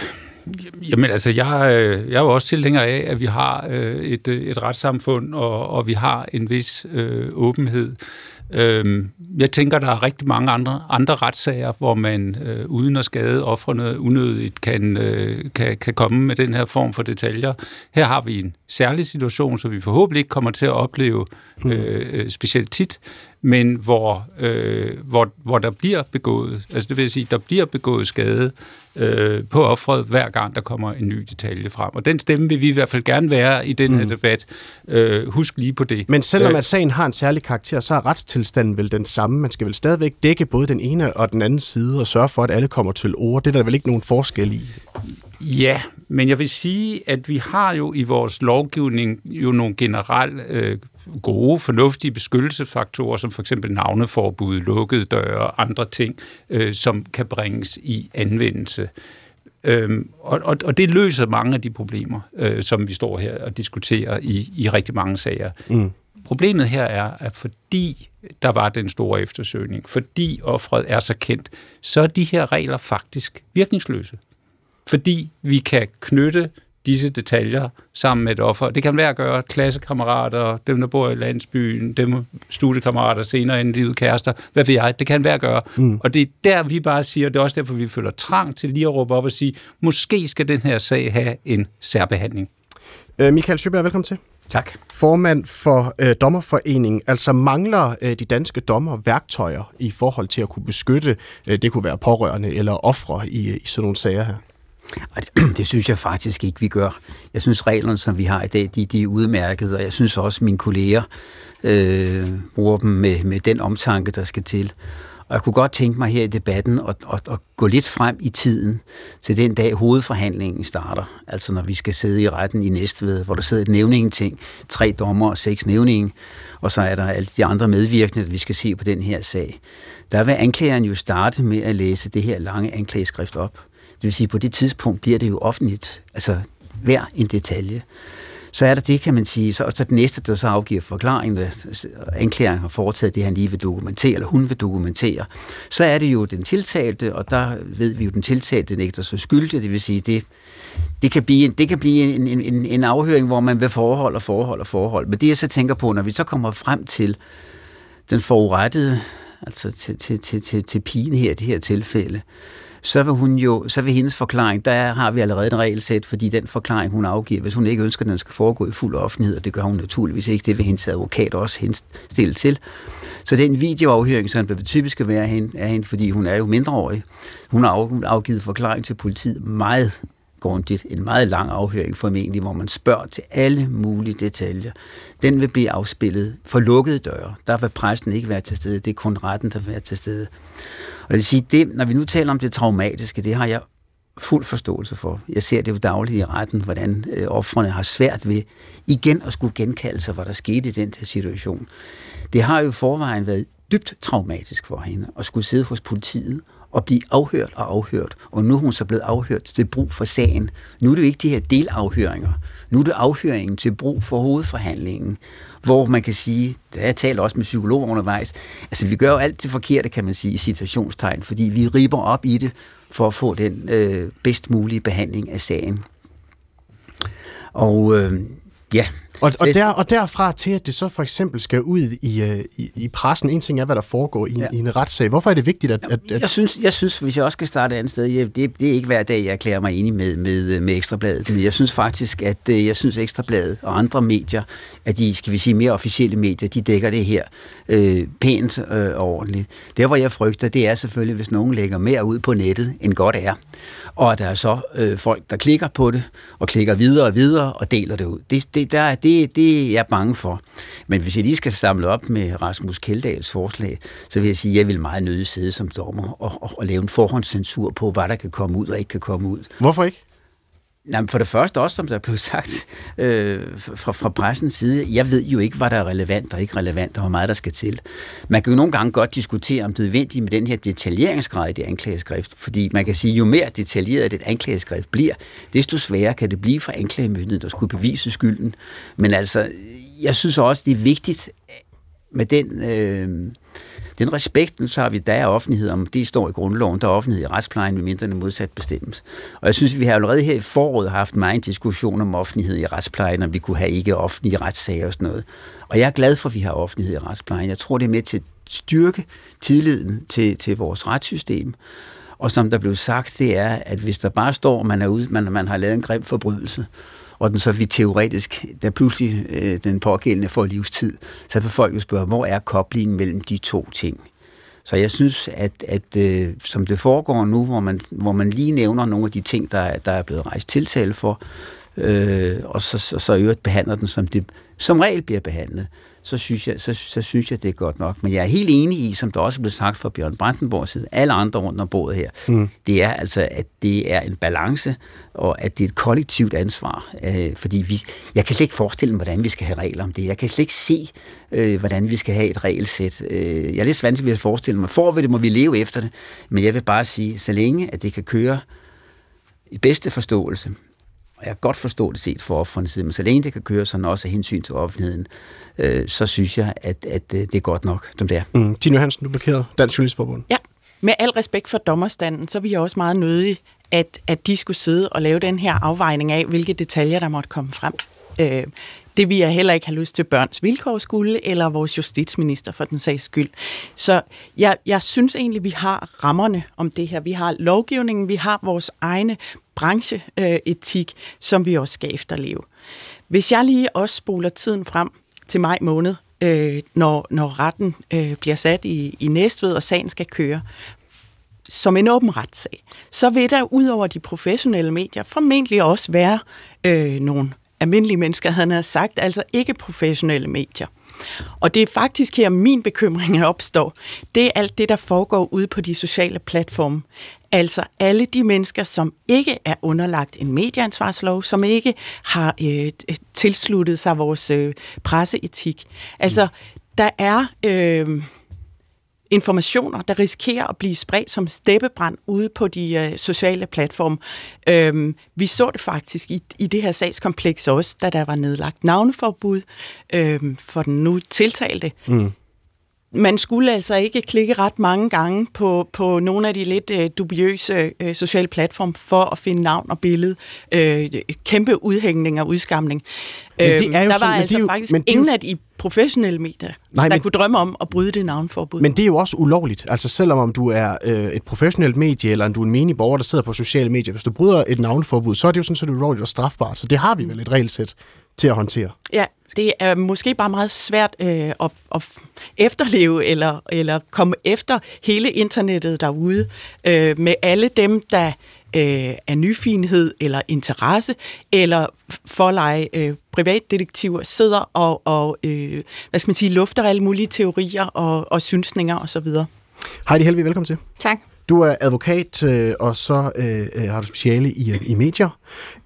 Jamen altså, jeg, øh, jeg er jo også tilhænger af, at vi har øh, et, øh, et retssamfund, og, og vi har en vis øh, åbenhed. Øh, jeg tænker, der er rigtig mange andre, andre retssager, hvor man øh, uden at skade offrene unødigt kan, øh, kan, kan komme med den her form for detaljer. Her har vi en særlig situation, så vi forhåbentlig ikke kommer til at opleve mm. øh, specielt tit, men hvor, øh, hvor, hvor der bliver begået, altså det vil sige, der bliver begået skade øh, på offret, hver gang der kommer en ny detalje frem. Og den stemme vil vi i hvert fald gerne være i den her mm. debat. Øh, husk lige på det. Men selvom øh, at sagen har en særlig karakter, så er retstilstanden vel den samme. Man skal vel stadigvæk dække både den ene og den anden side og sørge for, at alle kommer til ord. Det er der vel ikke nogen forskel i? Ja, men jeg vil sige, at vi har jo i vores lovgivning jo nogle generelle øh, gode, fornuftige beskyttelsesfaktorer, som for eksempel navneforbud, lukkede døre og andre ting, øh, som kan bringes i anvendelse. Øhm, og, og, og det løser mange af de problemer, øh, som vi står her og diskuterer i, i rigtig mange sager. Mm. Problemet her er, at fordi der var den store eftersøgning, fordi offret er så kendt, så er de her regler faktisk virkningsløse. Fordi vi kan knytte disse detaljer sammen med et offer. Det kan være at gøre klassekammerater, dem der bor i landsbyen, dem studiekammerater senere end livet kærester, hvad ved jeg, det kan være at gøre. Mm. Og det er der, vi bare siger, og det er også derfor, vi føler trang til lige at råbe op og sige, måske skal den her sag have en særbehandling. Øh, Michael Søberg, velkommen til. Tak. Formand for øh, Dommerforeningen. Altså mangler øh, de danske dommer værktøjer i forhold til at kunne beskytte, øh, det kunne være pårørende eller ofre i, i sådan nogle sager her? Det, det synes jeg faktisk ikke, vi gør. Jeg synes, reglerne, som vi har i dag, de, de er udmærket, og jeg synes også, at mine kolleger øh, bruger dem med, med den omtanke, der skal til. Og jeg kunne godt tænke mig her i debatten at, at, at gå lidt frem i tiden til den dag, hovedforhandlingen starter. Altså når vi skal sidde i retten i Næstved, hvor der sidder et nævningeting, tre dommer og seks nævninge, og så er der alle de andre medvirkende, vi skal se på den her sag. Der vil anklageren jo starte med at læse det her lange anklageskrift op. Det vil sige, på det tidspunkt bliver det jo offentligt, altså hver en detalje. Så er der det, kan man sige, så, og så den næste, der så afgiver forklaringen, anklageren har foretaget det, han lige vil dokumentere, eller hun vil dokumentere, så er det jo den tiltalte, og der ved vi jo, den tiltalte nægter så skyldig, det vil sige, det, det kan blive, en, det kan blive en, en, en afhøring, hvor man vil forhold og forhold og forhold. Men det jeg så tænker på, når vi så kommer frem til den forurettede, altså til, til, til, til, til pigen her i det her tilfælde, så vil hun jo, så vil hendes forklaring, der har vi allerede en regelsæt, fordi den forklaring, hun afgiver, hvis hun ikke ønsker, at den skal foregå i fuld offentlighed, og det gør hun naturligvis ikke, det vil hendes advokat også henstille til. Så den videoafhøring, som vil typisk være hende, er hende, fordi hun er jo mindreårig. Hun har afgivet forklaring til politiet meget grundigt. En meget lang afhøring formentlig, hvor man spørger til alle mulige detaljer. Den vil blive afspillet for lukkede døre. Der vil præsten ikke være til stede. Det er kun retten, der vil være til stede. Og det vil sige, det, når vi nu taler om det traumatiske, det har jeg fuld forståelse for. Jeg ser det jo dagligt i retten, hvordan øh, offrene har svært ved igen at skulle genkalde sig, hvad der skete i den der situation. Det har jo forvejen været dybt traumatisk for hende at skulle sidde hos politiet og blive afhørt og afhørt. Og nu er hun så blevet afhørt til brug for sagen. Nu er det jo ikke de her delafhøringer. Nu er det afhøringen til brug for hovedforhandlingen, hvor man kan sige, det jeg taler også med psykologer undervejs, altså vi gør jo alt det forkerte, kan man sige, i citationstegn, fordi vi riber op i det for at få den øh, bedst mulige behandling af sagen. Og øh, ja, og, og, der, og derfra til, at det så for eksempel skal ud i, øh, i, i pressen, en ting er, hvad der foregår i, ja. i en retssag. Hvorfor er det vigtigt, at... at, at... Jeg, synes, jeg synes, hvis jeg også skal starte et andet sted, jeg, det, det er ikke hver dag, jeg erklærer mig enig med, med, med Ekstrabladet, men jeg synes faktisk, at øh, jeg synes Ekstrabladet og andre medier, at de, skal vi sige, mere officielle medier, de dækker det her øh, pænt øh, og ordentligt. Der, hvor jeg frygter, det er selvfølgelig, hvis nogen lægger mere ud på nettet, end godt er. Og der er så øh, folk, der klikker på det, og klikker videre og videre, og deler det ud. Det, det, der, det, det er jeg bange for. Men hvis jeg lige skal samle op med Rasmus Keldals forslag, så vil jeg sige, at jeg vil meget nødig sidde som dommer og, og, og lave en forhåndscensur på, hvad der kan komme ud og ikke kan komme ud. Hvorfor ikke? Jamen for det første også, som der blev sagt øh, fra, fra pressens side, jeg ved jo ikke, hvad der er relevant og ikke relevant, og hvor meget der skal til. Man kan jo nogle gange godt diskutere, om det er nødvendigt med den her detaljeringsgrad i det anklageskrift, fordi man kan sige, jo mere detaljeret et anklageskrift bliver, desto sværere kan det blive for anklagemyndigheden, der skulle bevise skylden. Men altså, jeg synes også, det er vigtigt med den... Øh, den respekten så har vi, der er offentlighed om, det står i grundloven, der er offentlighed i retsplejen, med mindre den modsat bestemmes. Og jeg synes, vi har allerede her i foråret haft meget en diskussion om offentlighed i retsplejen, om vi kunne have ikke offentlige retssager og sådan noget. Og jeg er glad for, at vi har offentlighed i retsplejen. Jeg tror, det er med til at styrke tilliden til, til vores retssystem. Og som der blev sagt, det er, at hvis der bare står, at man, er ude, man, man har lavet en grim forbrydelse, og den så vi teoretisk, da pludselig øh, den pågældende får livstid, så vil folk jo spørge, hvor er koblingen mellem de to ting? Så jeg synes, at, at øh, som det foregår nu, hvor man, hvor man lige nævner nogle af de ting, der, der er blevet rejst tiltale for, øh, og så, så, så øvrigt behandler den, som det som regel bliver behandlet, så synes, jeg, så, så synes jeg, det er godt nok. Men jeg er helt enig i, som der også blev sagt fra Bjørn Brandenborg side, alle andre rundt om bordet her, mm. det er altså, at det er en balance, og at det er et kollektivt ansvar. Øh, fordi vi, jeg kan slet ikke forestille mig, hvordan vi skal have regler om det. Jeg kan slet ikke se, øh, hvordan vi skal have et regelsæt. Øh, jeg er lidt vanskeligt ved at forestille mig. For vi det, må vi leve efter det. Men jeg vil bare sige, så længe at det kan køre i bedste forståelse, og jeg kan godt forstå det set for offrene side, men så længe det kan køre sådan også af hensyn til offentligheden, øh, så synes jeg, at, at øh, det er godt nok, som det er. Mm. Tine Hansen, du markerer Dansk Journalistforbund. Ja, med al respekt for dommerstanden, så vil jeg også meget nødig, at, at de skulle sidde og lave den her afvejning af, hvilke detaljer, der måtte komme frem. Øh, det vil jeg heller ikke have lyst til børns vilkår skulle, eller vores justitsminister for den sags skyld. Så jeg, jeg synes egentlig, vi har rammerne om det her. Vi har lovgivningen, vi har vores egne brancheetik, som vi også skal efterleve. Hvis jeg lige også spoler tiden frem til maj måned, øh, når, når retten øh, bliver sat i, i Næstved, og sagen skal køre, som en åben retssag, så vil der ud over de professionelle medier formentlig også være øh, nogle almindelige mennesker, han har sagt, altså ikke professionelle medier. Og det er faktisk her, min bekymring opstår. Det er alt det, der foregår ude på de sociale platforme. Altså alle de mennesker, som ikke er underlagt en medieansvarslov, som ikke har øh, øh, tilsluttet sig vores øh, presseetik. Altså, der er... Øh, informationer, der risikerer at blive spredt som steppebrand ude på de øh, sociale platforme. Øhm, vi så det faktisk i, i det her sagskompleks også, da der var nedlagt navneforbud øhm, for den nu tiltalte. Mm man skulle altså ikke klikke ret mange gange på, på nogle af de lidt øh, dubiøse øh, sociale platforme for at finde navn og billede. Øh, kæmpe udhængning og udskamning. Øh, der var sådan, altså jo, faktisk men ingen jo... af de professionelle medier, Nej, der men, kunne drømme om at bryde det navnforbud. Men det er jo også ulovligt. Altså selvom om du er øh, et professionelt medie, eller du er en menig borger, der sidder på sociale medier, hvis du bryder et navnforbud, så er det jo sådan, det er ulovligt og strafbart. Så det har vi vel et regelsæt til at håndtere. Ja, det er måske bare meget svært øh, at, at efterleve eller, eller komme efter hele internettet derude øh, med alle dem, der øh, er nyfinhed eller interesse, eller forleje øh, privatdetektiver sidder og, og øh, hvad skal man sige, lufter alle mulige teorier og, og synsninger osv. Heidi Helvig, velkommen til. Tak. Du er advokat, øh, og så øh, øh har du speciale i, øh, i medier.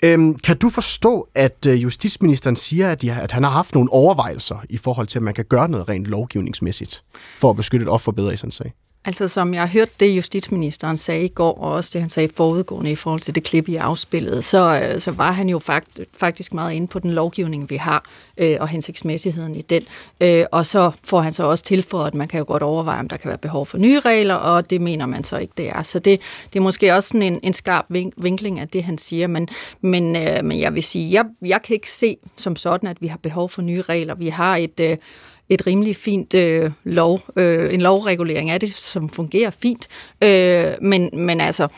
Øhm, kan du forstå, at øh, justitsministeren siger, at, de, at han har haft nogle overvejelser i forhold til, at man kan gøre noget rent lovgivningsmæssigt for at beskytte et offer bedre i sådan en sag? Altså som jeg har hørt det, justitsministeren sagde i går, og også det, han sagde forudgående i forhold til det klip i afspillet, så, øh, så var han jo fakt, faktisk meget inde på den lovgivning, vi har, øh, og hensigtsmæssigheden i den. Øh, og så får han så også tilføjet, at man kan jo godt overveje, om der kan være behov for nye regler, og det mener man så ikke, det er. Så det, det er måske også sådan en, en skarp vinkling af det, han siger, men, men, øh, men jeg vil sige, jeg, jeg kan ikke se som sådan, at vi har behov for nye regler. Vi har et... Øh, et rimelig fint øh, lov, øh, en lovregulering af det, som fungerer fint. Øh, men, men altså,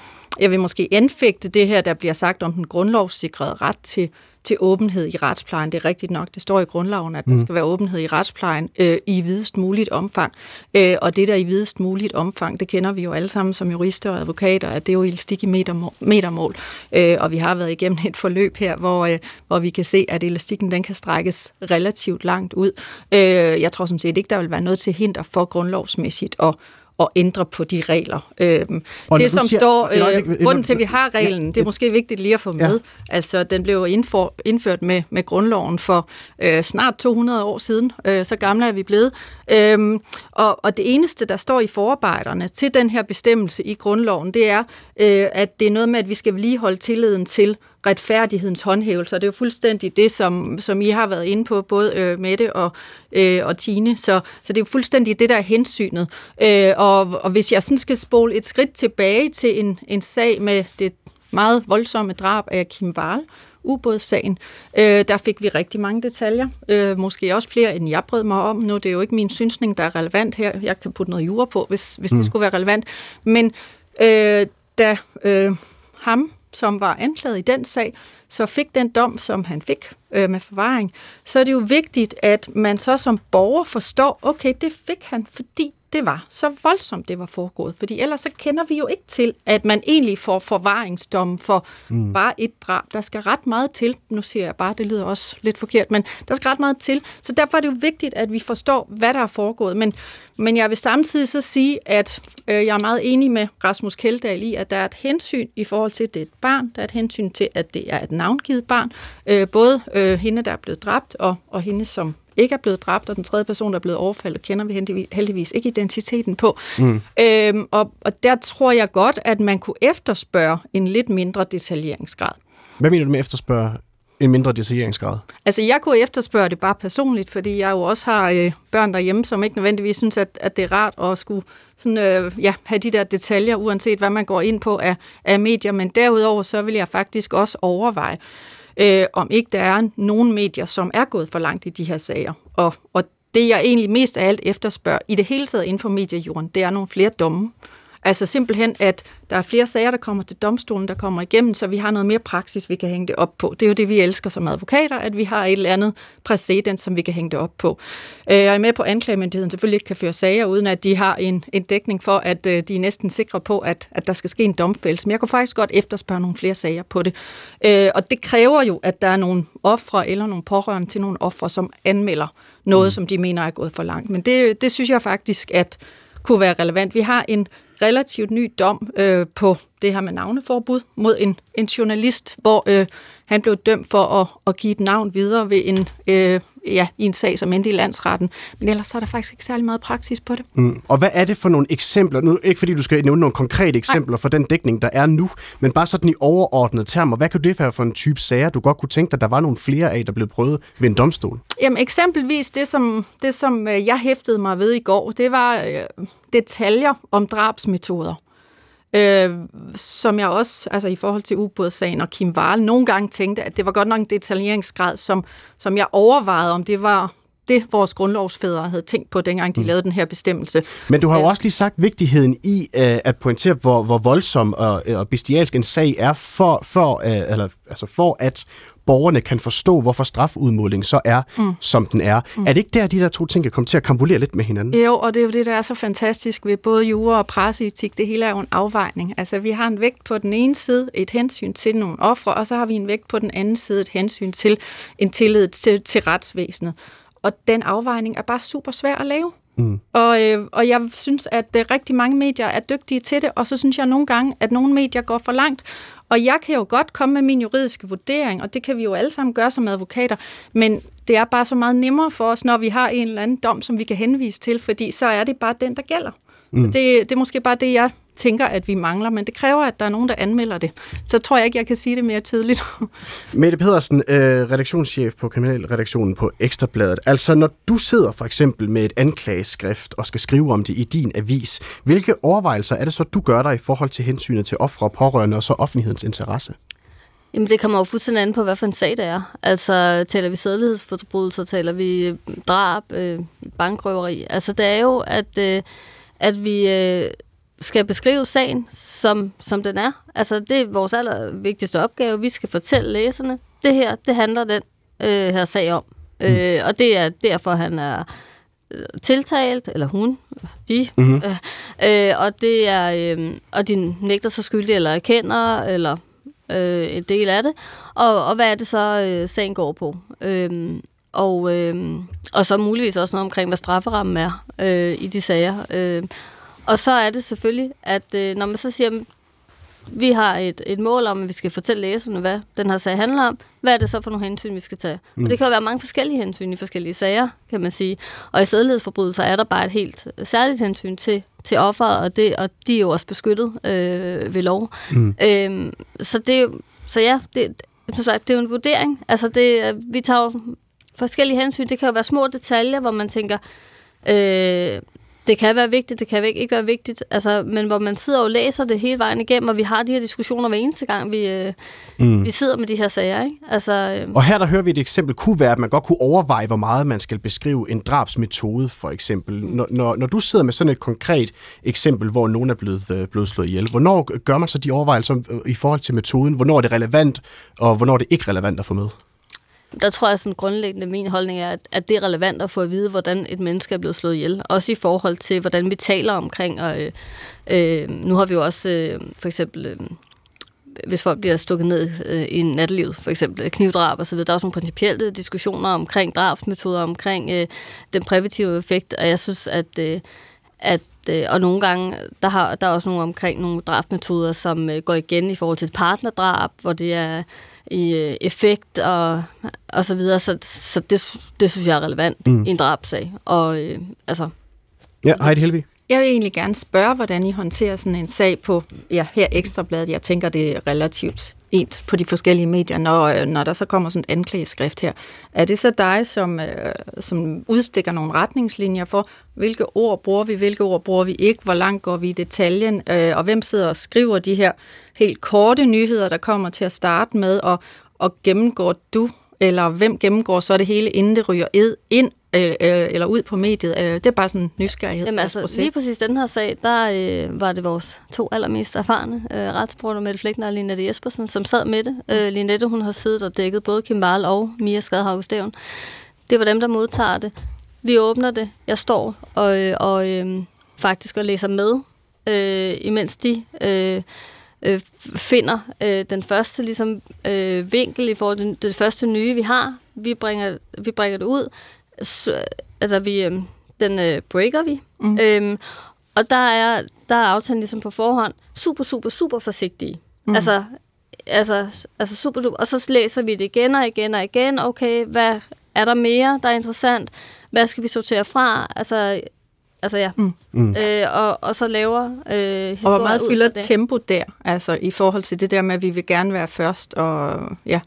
jeg vil måske anfægte det her, der bliver sagt om den grundlovssikrede ret til til åbenhed i retsplejen. Det er rigtigt nok, det står i grundloven, at der mm. skal være åbenhed i retsplejen øh, i videst muligt omfang. Øh, og det der i videst muligt omfang, det kender vi jo alle sammen som jurister og advokater, at det er jo elastik i metermål. metermål. Øh, og vi har været igennem et forløb her, hvor, øh, hvor vi kan se, at elastikken den kan strækkes relativt langt ud. Øh, jeg tror sådan set ikke, der vil være noget til hinder for grundlovsmæssigt at, at ændre på de regler. Øhm, det, som siger, står, øh, grunden til, at vi har reglen, det er måske vigtigt lige at få med. Ja. Altså, den blev indfor, indført med, med grundloven for øh, snart 200 år siden. Øh, så gamle er vi blevet. Øhm, og, og det eneste, der står i forarbejderne til den her bestemmelse i grundloven, det er, øh, at det er noget med, at vi skal lige holde tilliden til retfærdighedens håndhævelse, og det er jo fuldstændig det, som, som I har været inde på, både øh, Mette og, øh, og Tine, så, så det er jo fuldstændig det, der er hensynet. Øh, og, og hvis jeg sådan skal spole et skridt tilbage til en, en sag med det meget voldsomme drab af Kim Wahl, ubådssagen. Øh, der fik vi rigtig mange detaljer. Øh, måske også flere, end jeg brød mig om. Nu det er jo ikke min synsning, der er relevant her. Jeg kan putte noget jura på, hvis, hvis mm. det skulle være relevant. Men øh, da øh, ham, som var anklaget i den sag, så fik den dom, som han fik øh, med forvaring, så er det jo vigtigt, at man så som borger forstår, okay, det fik han, fordi det var så voldsomt, det var foregået. Fordi ellers så kender vi jo ikke til, at man egentlig får forvaringsdom for mm. bare et drab. Der skal ret meget til. Nu siger jeg bare, det lyder også lidt forkert, men der skal ret meget til. Så derfor er det jo vigtigt, at vi forstår, hvad der er foregået. Men, men jeg vil samtidig så sige, at øh, jeg er meget enig med Rasmus Keldahl i, at der er et hensyn i forhold til, at det er et barn. Der er et hensyn til, at det er et navngivet barn. Øh, både øh, hende, der er blevet dræbt, og, og hende, som ikke er blevet dræbt, og den tredje person, der er blevet overfaldet, kender vi heldigvis ikke identiteten på. Mm. Øhm, og, og der tror jeg godt, at man kunne efterspørge en lidt mindre detaljeringsgrad. Hvad mener du med efterspørge en mindre detaljeringsgrad? Altså, jeg kunne efterspørge det bare personligt, fordi jeg jo også har øh, børn derhjemme, som ikke nødvendigvis synes, at, at det er rart at skulle sådan, øh, ja, have de der detaljer, uanset hvad man går ind på af, af medier. Men derudover, så vil jeg faktisk også overveje, øh, om ikke der er nogen medier, som er gået for langt i de her sager. Og, og det, jeg egentlig mest af alt efterspørger i det hele taget inden for mediejorden, det er nogle flere domme. Altså simpelthen, at der er flere sager, der kommer til domstolen, der kommer igennem, så vi har noget mere praksis, vi kan hænge det op på. Det er jo det, vi elsker som advokater, at vi har et eller andet præcedens, som vi kan hænge det op på. Øh, jeg er med på, at anklagemyndigheden selvfølgelig ikke kan føre sager, uden at de har en, en dækning for, at øh, de er næsten sikre på, at, at der skal ske en domfældelse. Men jeg kunne faktisk godt efterspørge nogle flere sager på det. Øh, og det kræver jo, at der er nogle ofre eller nogle pårørende til nogle ofre, som anmelder noget, mm. som de mener er gået for langt. Men det, det synes jeg faktisk, at kunne være relevant. Vi har en relativt ny dom øh, på det her med navneforbud mod en, en journalist, hvor øh, han blev dømt for at, at give et navn videre ved en, øh, ja, i en sag, som endte i landsretten. Men ellers så er der faktisk ikke særlig meget praksis på det. Mm. Og hvad er det for nogle eksempler? Nu, ikke fordi du skal nævne nogle konkrete eksempler Nej. for den dækning, der er nu, men bare sådan i overordnede termer. Hvad kan det være for en type sager, du godt kunne tænke dig, der var nogle flere af, der blev prøvet ved en domstol? Jamen eksempelvis det, som, det, som øh, jeg hæftede mig ved i går, det var øh, detaljer om drabsmetoder. Øh, som jeg også, altså i forhold til ubådssagen og Kim Wahl, nogle gange tænkte, at det var godt nok en detaljeringsgrad, som, som jeg overvejede, om det var det, vores grundlovsfædre havde tænkt på, dengang de mm. lavede den her bestemmelse. Men du har jo også lige sagt vigtigheden i uh, at pointere, hvor, hvor voldsom og, og bestialsk en sag er, for, for, uh, eller, altså for at borgerne kan forstå, hvorfor strafudmåling så er, mm. som den er. Mm. Er det ikke der, de der to ting kan komme til at kambolere lidt med hinanden? Jo, og det er jo det, der er så fantastisk ved både jura og presseetik. Det hele er jo en afvejning. Altså, vi har en vægt på den ene side, et hensyn til nogle ofre, og så har vi en vægt på den anden side, et hensyn til en tillid til, til retsvæsenet. Og den afvejning er bare super svær at lave. Mm. Og, øh, og jeg synes, at øh, rigtig mange medier er dygtige til det, og så synes jeg nogle gange, at nogle medier går for langt. Og jeg kan jo godt komme med min juridiske vurdering, og det kan vi jo alle sammen gøre som advokater, men det er bare så meget nemmere for os, når vi har en eller anden dom, som vi kan henvise til, fordi så er det bare den, der gælder. Mm. Det, det er måske bare det, jeg tænker, at vi mangler, men det kræver, at der er nogen, der anmelder det. Så tror jeg ikke, jeg kan sige det mere tydeligt. Mette Pedersen, øh, redaktionschef på kriminalredaktionen på Ekstrabladet. Altså, når du sidder for eksempel med et anklageskrift og skal skrive om det i din avis, hvilke overvejelser er det så, du gør dig i forhold til hensynet til ofre og pårørende og så offentlighedens interesse? Jamen, det kommer jo fuldstændig an på, hvad for en sag det er. Altså, taler vi sædelighedsforbrydelser, taler vi drab, øh, bankrøveri. Altså, det er jo, at, øh, at vi øh, skal beskrive sagen, som, som den er. Altså, det er vores allervigtigste opgave. Vi skal fortælle læserne, det her, det handler den øh, her sag om. Mm. Øh, og det er derfor, han er øh, tiltalt, eller hun, de, mm-hmm. øh, øh, og det er, øh, og de nægter sig skyldig, eller erkender, eller øh, en del af det, og, og hvad er det så, øh, sagen går på. Øh, og, øh, og så muligvis også noget omkring, hvad strafferammen er øh, i de sager. Øh, og så er det selvfølgelig, at øh, når man så siger, vi har et, et mål om, at vi skal fortælle læserne, hvad den her sag handler om. Hvad er det så for nogle hensyn, vi skal tage? Mm. Og det kan jo være mange forskellige hensyn i forskellige sager, kan man sige. Og i sædelighedsforbrydelser er der bare et helt særligt hensyn til, til offeret, og, det, og de er jo også beskyttet øh, ved lov. Mm. Øhm, så, det, så ja, det, det er jo en vurdering. Altså det, vi tager jo forskellige hensyn. Det kan jo være små detaljer, hvor man tænker, øh, det kan være vigtigt, det kan ikke være vigtigt, altså, men hvor man sidder og læser det hele vejen igennem, og vi har de her diskussioner hver eneste gang, vi, øh, mm. vi sidder med de her sager. Ikke? Altså, øh. Og her der hører vi et eksempel, kunne være, at man godt kunne overveje, hvor meget man skal beskrive en drabsmetode, for eksempel. Mm. Når, når, når du sidder med sådan et konkret eksempel, hvor nogen er blevet, øh, blevet slået ihjel, hvornår gør man så de overvejelser i forhold til metoden? Hvornår er det relevant, og hvornår er det ikke relevant at få med? Der tror jeg sådan grundlæggende, min holdning er, at, at det er relevant at få at vide, hvordan et menneske er blevet slået ihjel. Også i forhold til, hvordan vi taler omkring. Og, øh, øh, nu har vi jo også øh, for eksempel... Øh, hvis folk bliver stukket ned øh, i nattelivet, for eksempel øh, knivdrab osv., der er også nogle principielle diskussioner omkring drabsmetoder, omkring øh, den præventive effekt, og jeg synes, at, øh, at øh, og nogle gange, der, har, der er også nogle omkring nogle drabsmetoder, som øh, går igen i forhold til et partnerdrab, hvor det er øh, effekt og, og så videre. Så, så det, det synes jeg er relevant mm. i en drabsag. Og øh, altså... Ja, Heidi Helvi. Jeg vil egentlig gerne spørge, hvordan I håndterer sådan en sag på ja, her Ekstrabladet. Jeg tænker, det er relativt ens på de forskellige medier, når, øh, når der så kommer sådan et anklageskrift her. Er det så dig, som, øh, som udstikker nogle retningslinjer for, hvilke ord bruger vi, hvilke ord bruger vi ikke, hvor langt går vi i detaljen, øh, og hvem sidder og skriver de her helt korte nyheder, der kommer til at starte med, og, og gennemgår du, eller hvem gennemgår så det hele, inden det ryger ind, øh, øh, eller ud på mediet. Øh, det er bare sådan en nysgerrighed. Jamen altså, proces. lige præcis den her sag, der øh, var det vores to allermest erfarne øh, retsbrugere, Mette Flækner og Linette Jespersen, som sad med det. Øh, Linette, hun har siddet og dækket både Kim Wahl og Mia Skadhavg Stævn. Det var dem, der modtager det. Vi åbner det. Jeg står og, og øh, faktisk og læser med, øh, imens de... Øh, øh, finder øh, den første ligesom, øh, vinkel i forhold til det første nye, vi har. Vi bringer, vi bringer det ud. Så, altså, vi, øh, den øh, breaker vi. Mm. Øhm, og der er, der er aftalen ligesom på forhånd super, super, super forsigtige. Mm. Altså, altså, altså super, super. Og så læser vi det igen og igen og igen. Okay, hvad er der mere, der er interessant? Hvad skal vi sortere fra? Altså, Altså ja. Mm. Mm. Øh, og, og så laver øh, Og hvor meget fylder tempo der, altså i forhold til det der med, at vi vil gerne være først, og ja.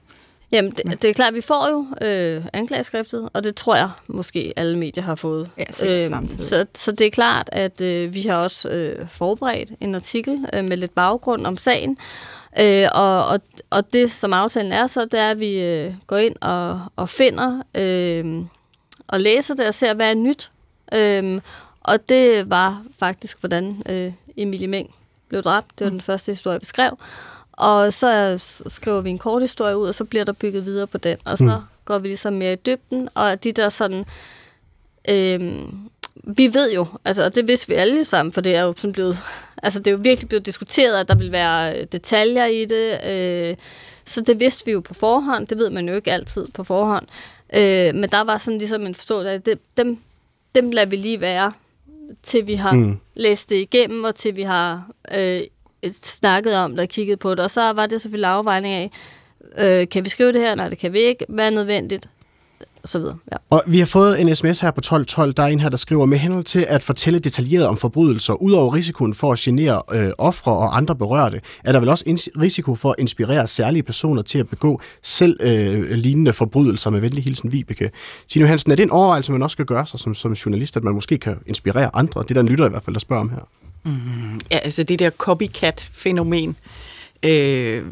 Jamen, det, det er klart, at vi får jo øh, anklageskriftet, og det tror jeg måske alle medier har fået. Ja, øh, så, så det er klart, at øh, vi har også øh, forberedt en artikel øh, med lidt baggrund om sagen, øh, og, og, og det, som aftalen er så, det er, at vi øh, går ind og, og finder øh, og læser det og ser, hvad er nyt. Øh, og det var faktisk, hvordan øh, Emilie Meng blev dræbt. Det var mm. den første historie, vi skrev. Og så skriver vi en kort historie ud, og så bliver der bygget videre på den. Og så mm. går vi ligesom mere i dybden, og de der sådan... Øh, vi ved jo, altså det vidste vi alle sammen, for det er jo sådan blevet, altså det er jo virkelig blevet diskuteret, at der vil være detaljer i det, øh, så det vidste vi jo på forhånd, det ved man jo ikke altid på forhånd, øh, men der var sådan ligesom en forståelse af, det, dem, dem lader vi lige være, til vi har mm. læst det igennem, og til vi har øh, snakket om det og kigget på det. Og så var det selvfølgelig afvejning af, øh, kan vi skrive det her? Nej, det kan vi ikke. Hvad er nødvendigt? Så videre. Ja. Og vi har fået en sms her på 1212. Der er en her, der skriver, med henhold til at fortælle detaljeret om forbrydelser, udover risikoen for at genere øh, ofre og andre berørte, er der vel også risiko for at inspirere særlige personer til at begå selv øh, lignende forbrydelser med venlig hilsen Vibeke. Tine Hansen, er det en overvejelse, man også skal gøre sig som, som journalist, at man måske kan inspirere andre? Det er der en lytter i hvert fald, der spørger om her. Mm, ja, altså det der copycat-fænomen, øh,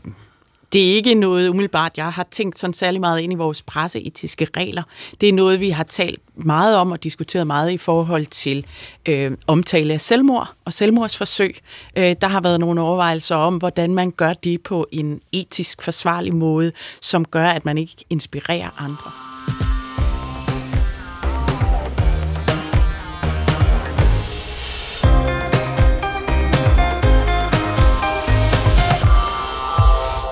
det er ikke noget umiddelbart, jeg har tænkt sådan særlig meget ind i vores presseetiske regler. Det er noget, vi har talt meget om og diskuteret meget i forhold til øh, omtale af selvmord og selvmordsforsøg. Øh, der har været nogle overvejelser om, hvordan man gør det på en etisk forsvarlig måde, som gør, at man ikke inspirerer andre.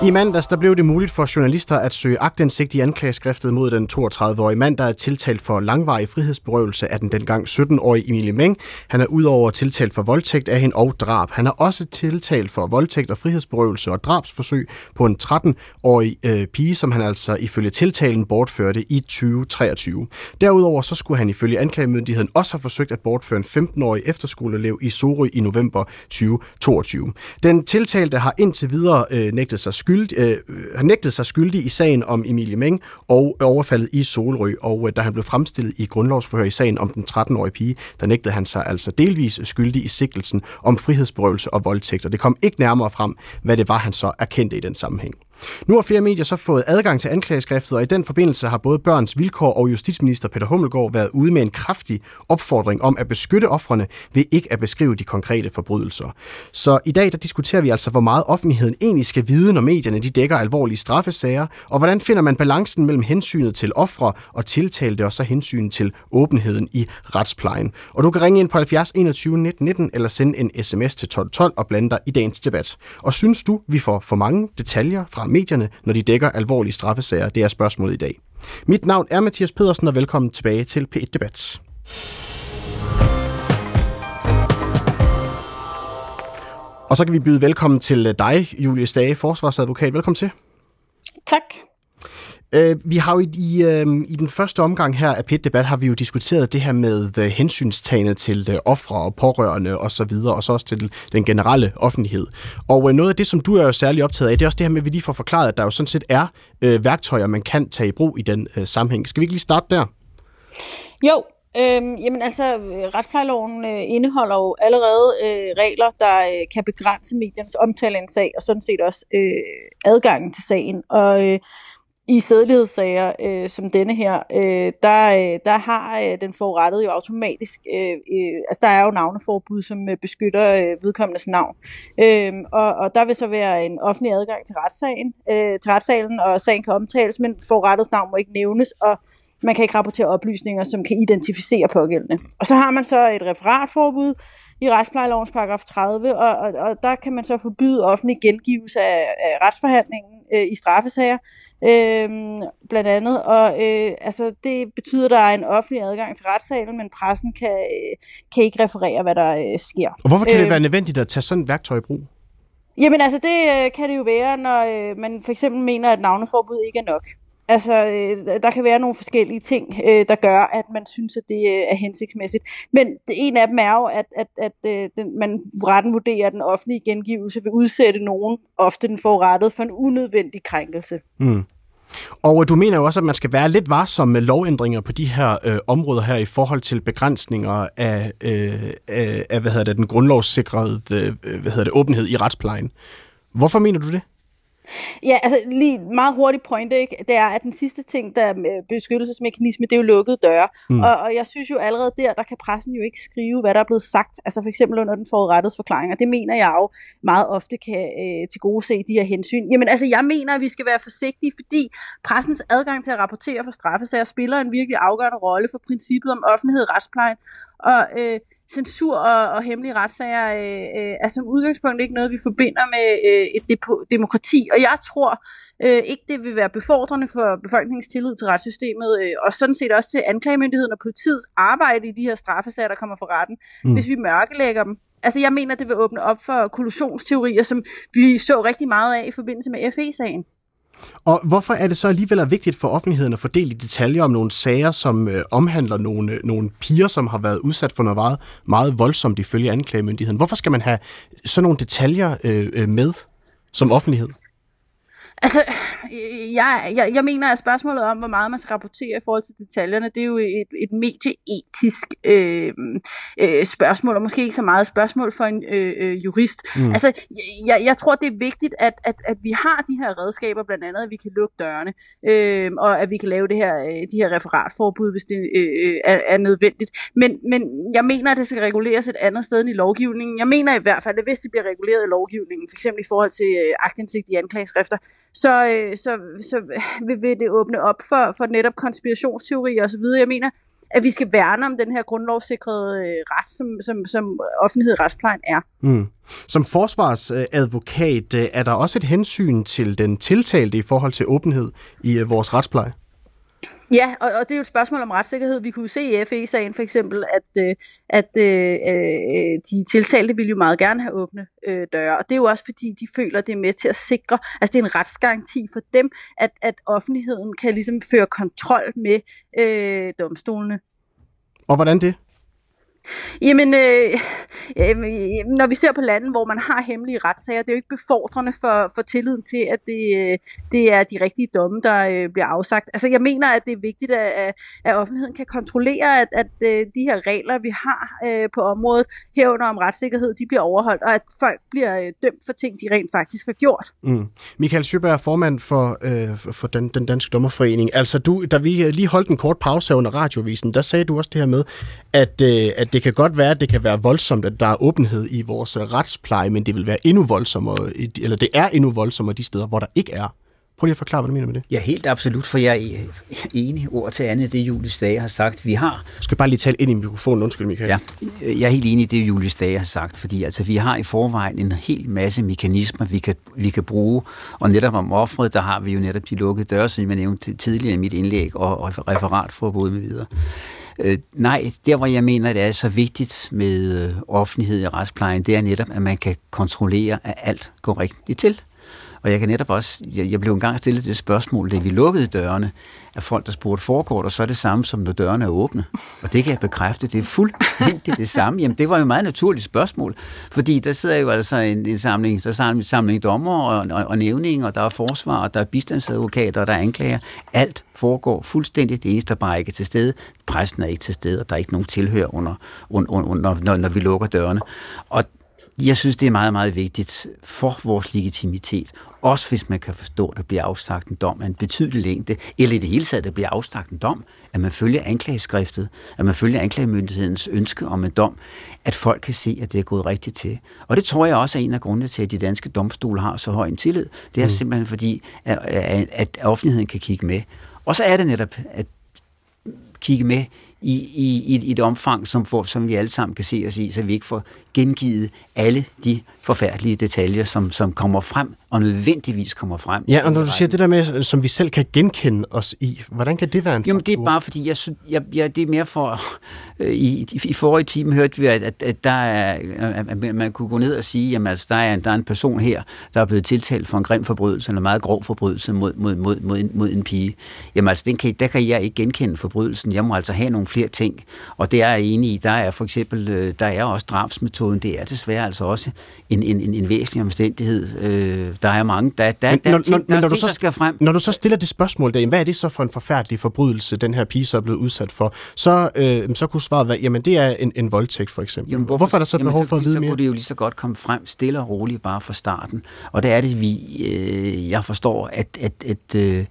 I mandags der blev det muligt for journalister at søge agtindsigt i anklageskriftet mod den 32-årige mand, der er tiltalt for langvarig frihedsberøvelse af den dengang 17-årige Emilie Meng. Han er udover tiltalt for voldtægt af hende og drab. Han er også tiltalt for voldtægt og frihedsberøvelse og drabsforsøg på en 13-årig øh, pige, som han altså ifølge tiltalen bortførte i 2023. Derudover så skulle han ifølge anklagemyndigheden også have forsøgt at bortføre en 15-årig efterskoleelev i Sorø i november 2022. Den tiltalte har indtil videre øh, nægtet sig skyld, øh, har nægtet sig skyldig i sagen om Emilie Meng og overfaldet i Solrø, og øh, da han blev fremstillet i grundlovsforhør i sagen om den 13-årige pige, der nægtede han sig altså delvis skyldig i sigtelsen om frihedsberøvelse og voldtægt, og det kom ikke nærmere frem, hvad det var, han så erkendte i den sammenhæng. Nu har flere medier så fået adgang til anklageskriftet, og i den forbindelse har både Børns Vilkår og justitsminister Peter Hummelgaard været ude med en kraftig opfordring om at beskytte offrene ved ikke at beskrive de konkrete forbrydelser. Så i dag der diskuterer vi altså, hvor meget offentligheden egentlig skal vide, når medierne de dækker alvorlige straffesager, og hvordan finder man balancen mellem hensynet til ofre og tiltalte, og så hensynet til åbenheden i retsplejen. Og du kan ringe ind på 70 21 19 19 eller sende en sms til 1212 og blande dig i dagens debat. Og synes du, vi får for mange detaljer fra medierne, når de dækker alvorlige straffesager? Det er spørgsmålet i dag. Mit navn er Mathias Pedersen, og velkommen tilbage til P1 Debat. Og så kan vi byde velkommen til dig, Julie Stage, forsvarsadvokat. Velkommen til. Tak. Øh, vi har jo i, i, øh, i den første omgang her af pit debat har vi jo diskuteret det her med øh, uh, hensynstagende til øh, ofre og pårørende og så videre, og så også til den generelle offentlighed. Og øh, noget af det, som du er jo særlig optaget af, det er også det her med, at vi lige får forklaret, at der jo sådan set er øh, værktøjer, man kan tage i brug i den øh, sammenhæng. Skal vi ikke lige starte der? Jo, Øhm, jamen altså, retsplejeloven øh, indeholder jo allerede øh, regler, der øh, kan begrænse mediernes omtale af en sag, og sådan set også øh, adgangen til sagen. Og øh, i sædelighedssager øh, som denne her, øh, der, øh, der har øh, den forurettede jo automatisk, øh, øh, altså der er jo navneforbud, som øh, beskytter øh, vedkommendes navn. Øh, og, og der vil så være en offentlig adgang til retssagen, øh, til retssalen, og sagen kan omtales, men forurettets navn må ikke nævnes, og man kan ikke rapportere oplysninger, som kan identificere pågældende. Og så har man så et referatforbud i retsplejelovens paragraf 30, og, og, og der kan man så forbyde offentlig gengivelse af, af retsforhandlingen øh, i straffesager, øh, blandt andet. Og øh, altså, det betyder, at der er en offentlig adgang til retssalen, men pressen kan, øh, kan ikke referere, hvad der øh, sker. Og hvorfor kan øh, det være nødvendigt at tage sådan et værktøj i brug? Jamen altså, det øh, kan det jo være, når øh, man for eksempel mener, at navneforbud ikke er nok. Altså, øh, der kan være nogle forskellige ting, øh, der gør, at man synes, at det øh, er hensigtsmæssigt. Men det, en af dem er jo, at, at, at øh, den, man retten vurderer, at den offentlige gengivelse vil udsætte nogen, ofte den forurettede, for en unødvendig krænkelse. Mm. Og øh, du mener jo også, at man skal være lidt varsom med lovændringer på de her øh, områder her i forhold til begrænsninger af, øh, af, af hvad hedder det, den grundlovssikrede øh, hvad hedder det, åbenhed i retsplejen. Hvorfor mener du det? Ja, altså lige meget hurtigt point, ikke? det er, at den sidste ting, der er beskyttelsesmekanisme, det er jo lukkede døre. Mm. Og, og jeg synes jo allerede der, der kan pressen jo ikke skrive, hvad der er blevet sagt, altså for eksempel under den forudrettede forklaring, og det mener jeg jo meget ofte kan øh, til gode se de her hensyn. Jamen altså, jeg mener, at vi skal være forsigtige, fordi pressens adgang til at rapportere for straffesager spiller en virkelig afgørende rolle for princippet om offentlighed i retsplejen, og øh, censur og, og hemmelige retssager øh, øh, er som udgangspunkt ikke noget, vi forbinder med øh, et depo- demokrati. Og jeg tror øh, ikke, det vil være befordrende for befolkningens tillid til retssystemet, øh, og sådan set også til anklagemyndigheden og politiets arbejde i de her straffesager, der kommer for retten, mm. hvis vi mørkelægger dem. Altså jeg mener, det vil åbne op for kollusionsteorier, som vi så rigtig meget af i forbindelse med FE-sagen. Og hvorfor er det så alligevel vigtigt for offentligheden at fordele detaljer om nogle sager, som øh, omhandler nogle, øh, nogle piger, som har været udsat for noget meget, meget voldsomt ifølge anklagemyndigheden? Hvorfor skal man have sådan nogle detaljer øh, øh med som offentlighed? Altså, jeg, jeg, jeg mener, at spørgsmålet om, hvor meget man skal rapportere i forhold til detaljerne, det er jo et, et medieetisk øh, øh, spørgsmål, og måske ikke så meget spørgsmål for en øh, øh, jurist. Mm. Altså, jeg, jeg tror, det er vigtigt, at, at, at vi har de her redskaber, blandt andet, at vi kan lukke dørene, øh, og at vi kan lave det her, øh, de her referatforbud, hvis det øh, øh, er, er nødvendigt. Men, men jeg mener, at det skal reguleres et andet sted end i lovgivningen. Jeg mener i hvert fald, at hvis det bliver reguleret i lovgivningen, f.eks. i forhold til øh, aktindsigt i anklageskrifter, så, øh, så, så vil, vil det åbne op for, for netop konspirationsteorier osv. Jeg mener, at vi skal værne om den her grundlovssikrede øh, ret, som, som, som offentlighed og retsplejen er. Mm. Som forsvarsadvokat øh, er der også et hensyn til den tiltalte i forhold til åbenhed i øh, vores retspleje? Ja, og, og det er jo et spørgsmål om retssikkerhed. Vi kunne jo se i FE-sagen for eksempel, at, øh, at øh, øh, de tiltalte ville jo meget gerne have åbne øh, døre. Og det er jo også fordi, de føler, det er med til at sikre, altså det er en retsgaranti for dem, at, at offentligheden kan ligesom føre kontrol med øh, domstolene. Og hvordan det? Jamen, øh, øh, når vi ser på lande, hvor man har hemmelige retssager, det er jo ikke befordrende for, for tilliden til, at det, øh, det er de rigtige domme, der øh, bliver afsagt. Altså, jeg mener, at det er vigtigt, at, at offentligheden kan kontrollere, at, at øh, de her regler, vi har øh, på området, herunder om retssikkerhed, de bliver overholdt, og at folk bliver øh, dømt for ting, de rent faktisk har gjort. Mm. Michael Sjøberg er formand for, øh, for den, den danske dommerforening. Altså, du, da vi øh, lige holdt en kort pause her under radiovisen, der sagde du også det her med, at, øh, at det kan godt være, at det kan være voldsomt, at der er åbenhed i vores øh, retspleje, men det vil være endnu voldsommere, eller det er endnu voldsommere de steder, hvor der ikke er. Prøv lige at forklare, hvad du mener med det. Ja, helt absolut, for jeg er enig ord til andet, det Julius Dage har sagt. Vi har... Du skal bare lige tale ind i mikrofonen, undskyld Michael. Ja, jeg er helt enig i det, Julius Dage har sagt, fordi altså, vi har i forvejen en hel masse mekanismer, vi kan, vi kan bruge, og netop om offret, der har vi jo netop de lukkede døre, som jeg nævnte tidligere i mit indlæg, og, og referatforbud med videre. Øh, nej, der hvor jeg mener, det er så vigtigt med øh, offentlighed i retsplejen, det er netop, at man kan kontrollere, at alt går rigtigt til. Og jeg kan netop også, jeg, jeg blev engang stillet det spørgsmål, da vi lukkede dørene, af folk, der spurgte, foregår der så det samme, som når dørene er åbne? Og det kan jeg bekræfte, det er fuldstændig det samme. Jamen, det var jo et meget naturligt spørgsmål, fordi der sidder jo altså en, en samling, der samling, samling dommer og, og, og nævning, og der er forsvar, og der er bistandsadvokater, og der er anklager. Alt foregår fuldstændig. Det eneste, der bare ikke er til stede, præsten er ikke til stede, og der er ikke nogen tilhør under, under, under når, når vi lukker dørene. Og jeg synes, det er meget, meget vigtigt for vores legitimitet. Også hvis man kan forstå, at der bliver afsagt en dom af en betydelig længde, eller i det hele taget, at der bliver afsagt en dom, at man følger anklageskriftet, at man følger anklagemyndighedens ønske om en dom, at folk kan se, at det er gået rigtigt til. Og det tror jeg også er en af grundene til, at de danske domstole har så høj en tillid. Det er mm. simpelthen fordi, at, at offentligheden kan kigge med. Og så er det netop at kigge med i, i, i et omfang, som, for, som vi alle sammen kan se os i, så vi ikke får gengivet alle de forfærdelige detaljer, som, som kommer frem, og nødvendigvis kommer frem. Ja, og når du siger det der med, som vi selv kan genkende os i, hvordan kan det være en Jamen, det er bare fordi, jeg, jeg, jeg, det er mere for, øh, i, i, i forrige time hørte vi, at, at, at der er, at man kunne gå ned og sige, jamen altså, der er, der er en person her, der er blevet tiltalt for en grim forbrydelse, eller en meget grov forbrydelse mod, mod, mod, mod, en, mod en pige. Jamen altså, den kan, der kan jeg ikke genkende forbrydelsen. Jeg må altså have nogle flere ting, og det er jeg enig i. Der er for eksempel, øh, der er også drabsmetoden, det er desværre altså også en, en, en, en væsentlig omstændighed. Øh, der er mange, der, der, men, der, når, ting, når, når, du så, skal frem. Når du så stiller det spørgsmål der, hvad er det så for en forfærdelig forbrydelse, den her pige så er blevet udsat for, så, øh, så kunne svaret være, jamen det er en, en voldtægt for eksempel. Jamen, hvorfor, hvorfor er der så jamen, behov for at vide så mere? Så kunne det jo lige så godt komme frem stille og roligt bare fra starten. Og det er det, vi, øh, jeg forstår, at, at, at øh,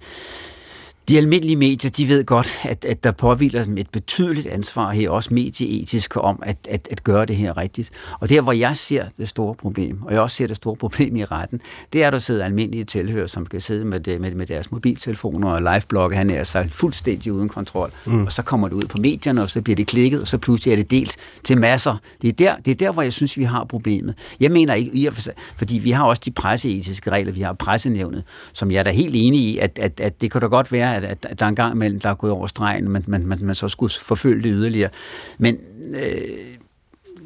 de almindelige medier, de ved godt, at, at der påviler dem et betydeligt ansvar her, også medieetisk, om at, at, at gøre det her rigtigt. Og der, hvor jeg ser det store problem, og jeg også ser det store problem i retten, det er, at der sidder almindelige tilhører, som skal sidde med, med, med deres mobiltelefoner og liveblogge, han er så fuldstændig uden kontrol. Mm. Og så kommer det ud på medierne, og så bliver det klikket, og så pludselig er det delt til masser. Det er der, det er der hvor jeg synes, vi har problemet. Jeg mener ikke i og for sig, fordi vi har også de presseetiske regler, vi har pressenævnet, som jeg er da helt enig i, at, at, at det kan da godt være, at, at der er en gang imellem, der er gået over stregen, men man, man, man så skulle forfølge det yderligere. Men øh,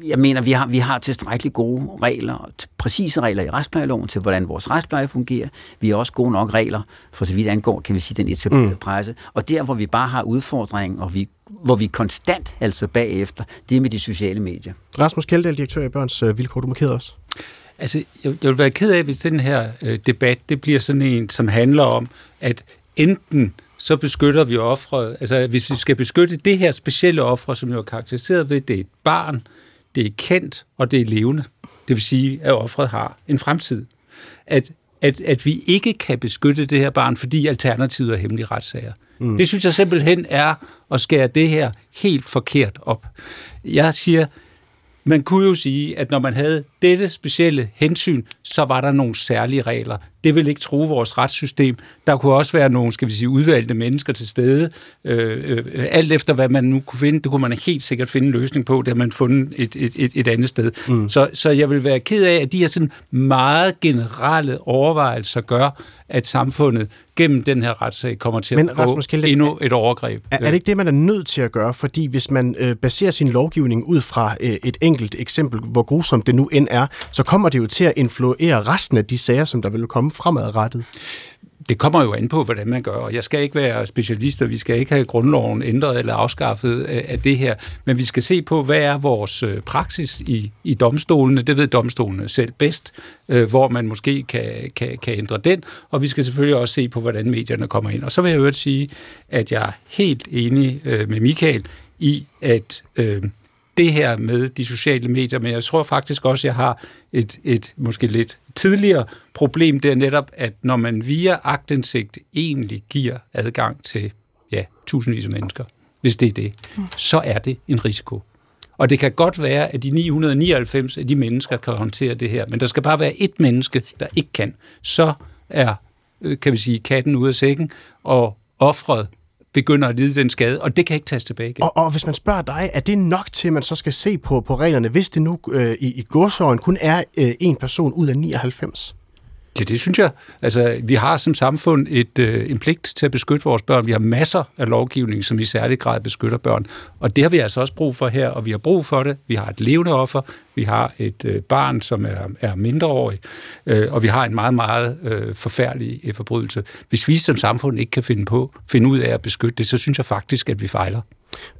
jeg mener, vi har, vi har tilstrækkeligt gode regler, præcise regler i retsplejeloven til, hvordan vores retspleje fungerer. Vi har også gode nok regler, for så vidt angår, kan vi sige, den etablerede mm. presse. Og der, hvor vi bare har udfordringen, og vi, hvor vi konstant altså bagefter, det er med de sociale medier. Rasmus Kjeldahl, direktør i Børns øh, Vilkår, du markerer os. Altså, jeg, jeg vil være ked af, hvis den her øh, debat, det bliver sådan en, som handler om, at enten så beskytter vi offret. Altså, hvis vi skal beskytte det her specielle offer, som jo er karakteriseret ved, det er et barn, det er kendt, og det er levende. Det vil sige, at offret har en fremtid. At, at, at vi ikke kan beskytte det her barn, fordi alternativet er hemmelige retssager. Mm. Det synes jeg simpelthen er at skære det her helt forkert op. Jeg siger, man kunne jo sige, at når man havde dette specielle hensyn, så var der nogle særlige regler. Det vil ikke tro vores retssystem. Der kunne også være nogle, skal vi sige, udvalgte mennesker til stede. Øh, øh, alt efter hvad man nu kunne finde, det kunne man helt sikkert finde en løsning på, det har man fundet et, et, et, et andet sted. Mm. Så, så jeg vil være ked af, at de her sådan meget generelle overvejelser gør, at samfundet gennem den her retssag kommer til Men, at få endnu et overgreb. Er, er det ikke det, man er nødt til at gøre? Fordi hvis man øh, baserer sin lovgivning ud fra øh, et enkelt eksempel, hvor grusomt det nu end er, så kommer det jo til at influere resten af de sager, som der vil komme fremadrettet. Det kommer jo an på, hvordan man gør, og jeg skal ikke være specialist, og vi skal ikke have grundloven ændret eller afskaffet øh, af det her, men vi skal se på, hvad er vores øh, praksis i, i domstolene, det ved domstolene selv bedst, øh, hvor man måske kan, kan, kan ændre den, og vi skal selvfølgelig også se på, hvordan medierne kommer ind. Og så vil jeg øvrigt sige, at jeg er helt enig med Michael i, at øh, det her med de sociale medier, men jeg tror faktisk også, at jeg har et, et måske lidt tidligere problem, det er netop, at når man via agtindsigt egentlig giver adgang til ja, tusindvis af mennesker, hvis det er det, så er det en risiko. Og det kan godt være, at de 999 af de mennesker kan håndtere det her, men der skal bare være et menneske, der ikke kan. Så er, øh, kan vi sige, katten ude af sækken, og offret begynder at lide den skade, og det kan ikke tages tilbage igen. Og, og hvis man spørger dig, er det nok til, at man så skal se på, på reglerne, hvis det nu øh, i, i godsøjen kun er øh, en person ud af 99? Ja, det synes jeg. Altså, vi har som samfund et, øh, en pligt til at beskytte vores børn. Vi har masser af lovgivning, som i særlig grad beskytter børn. Og det har vi altså også brug for her, og vi har brug for det. Vi har et levende offer, vi har et øh, barn, som er, er mindreårig, øh, og vi har en meget, meget øh, forfærdelig øh, forbrydelse. Hvis vi som samfund ikke kan finde, på, finde ud af at beskytte det, så synes jeg faktisk, at vi fejler.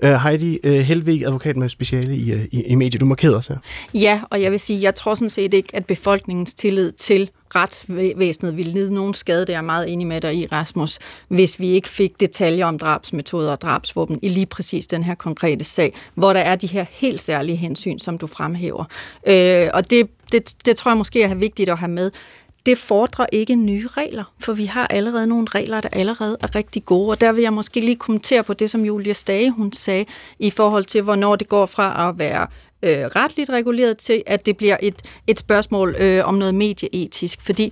Uh, Heidi øh, uh, Helvig, advokat med speciale i, uh, i, i medier. Du markerer os her. Ja, og jeg vil sige, jeg tror sådan set ikke, at befolkningens tillid til retsvæsenet ville lide nogen skade, det er jeg meget enig med dig i, Rasmus, hvis vi ikke fik detaljer om drabsmetoder og drabsvåben i lige præcis den her konkrete sag, hvor der er de her helt særlige hensyn, som du fremhæver. Øh, og det, det, det tror jeg måske er vigtigt at have med. Det fordrer ikke nye regler, for vi har allerede nogle regler, der allerede er rigtig gode. Og der vil jeg måske lige kommentere på det, som Julia Stage hun sagde, i forhold til, hvornår det går fra at være øh, retligt reguleret til, at det bliver et, et spørgsmål øh, om noget medieetisk. Fordi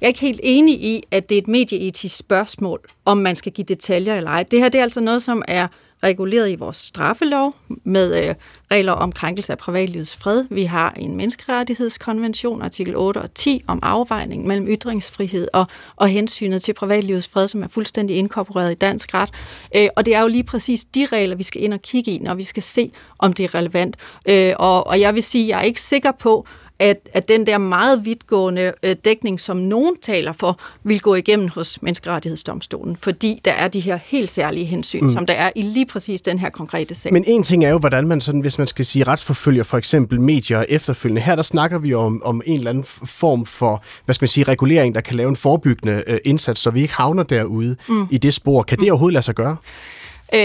jeg er ikke helt enig i, at det er et medieetisk spørgsmål, om man skal give detaljer eller ej. Det her det er altså noget, som er reguleret i vores straffelov med øh, regler om krænkelse af privatlivets fred. Vi har en menneskerettighedskonvention, artikel 8 og 10, om afvejning mellem ytringsfrihed og, og hensynet til privatlivets fred, som er fuldstændig inkorporeret i dansk ret. Øh, og det er jo lige præcis de regler, vi skal ind og kigge i, når vi skal se, om det er relevant. Øh, og, og jeg vil sige, jeg er ikke sikker på, at, at den der meget vidtgående øh, dækning, som nogen taler for, vil gå igennem hos Menneskerettighedsdomstolen, fordi der er de her helt særlige hensyn, mm. som der er i lige præcis den her konkrete sag. Men en ting er jo, hvordan man sådan, hvis man skal sige retsforfølger for eksempel medier efterfølgende. Her der snakker vi om, om en eller anden form for, hvad skal man sige, regulering, der kan lave en forebyggende øh, indsats, så vi ikke havner derude mm. i det spor. Kan det mm. overhovedet lade sig gøre? Øh,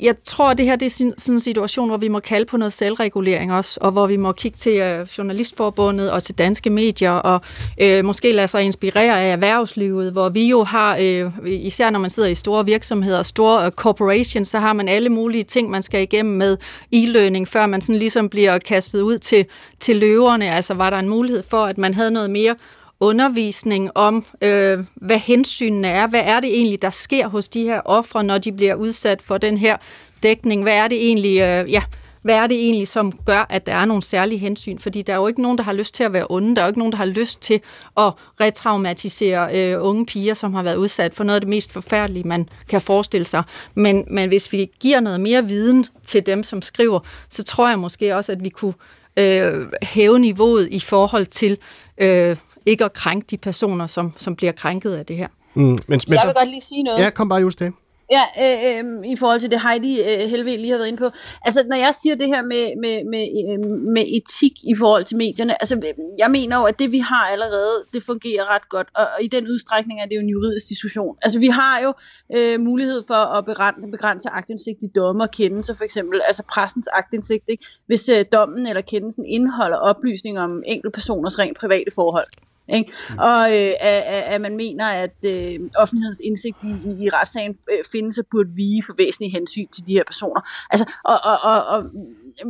jeg tror, at det her det er sådan en situation, hvor vi må kalde på noget selvregulering også, og hvor vi må kigge til øh, Journalistforbundet og til danske medier, og øh, måske lade sig inspirere af erhvervslivet, hvor vi jo har, øh, især når man sidder i store virksomheder, store øh, corporations, så har man alle mulige ting, man skal igennem med e-learning, før man sådan ligesom bliver kastet ud til, til løverne. Altså var der en mulighed for, at man havde noget mere undervisning om, øh, hvad hensynene er. Hvad er det egentlig, der sker hos de her ofre, når de bliver udsat for den her dækning? Hvad er det egentlig, øh, ja, hvad er det egentlig, som gør, at der er nogle særlige hensyn? Fordi der er jo ikke nogen, der har lyst til at være onde. Der er jo ikke nogen, der har lyst til at retraumatisere øh, unge piger, som har været udsat for noget af det mest forfærdelige, man kan forestille sig. Men, men hvis vi giver noget mere viden til dem, som skriver, så tror jeg måske også, at vi kunne øh, hæve niveauet i forhold til øh, ikke at krænke de personer, som, som bliver krænket af det her. Mm, men, men Jeg så, vil godt lige sige noget. ja, kom bare just det. Ja, øh, øh, i forhold til det Heidi øh, Helve lige har været inde på. Altså, når jeg siger det her med, med, med, øh, med etik i forhold til medierne, altså, jeg mener jo, at det vi har allerede, det fungerer ret godt, og, og i den udstrækning er det jo en juridisk diskussion. Altså, vi har jo øh, mulighed for at begrænse, begrænse agtindsigt i domme og kendelser, for eksempel, altså pressens agtindsigt, ikke? hvis øh, dommen eller kendelsen indeholder oplysninger om enkeltpersoners rent private forhold. Ikke? Og øh, at, at- man mener, at øh, offentlighedens indsigt i, i, i retssagen øh, findes og burde vige for væsentlige hensyn til de her personer. Altså, og, og, og, og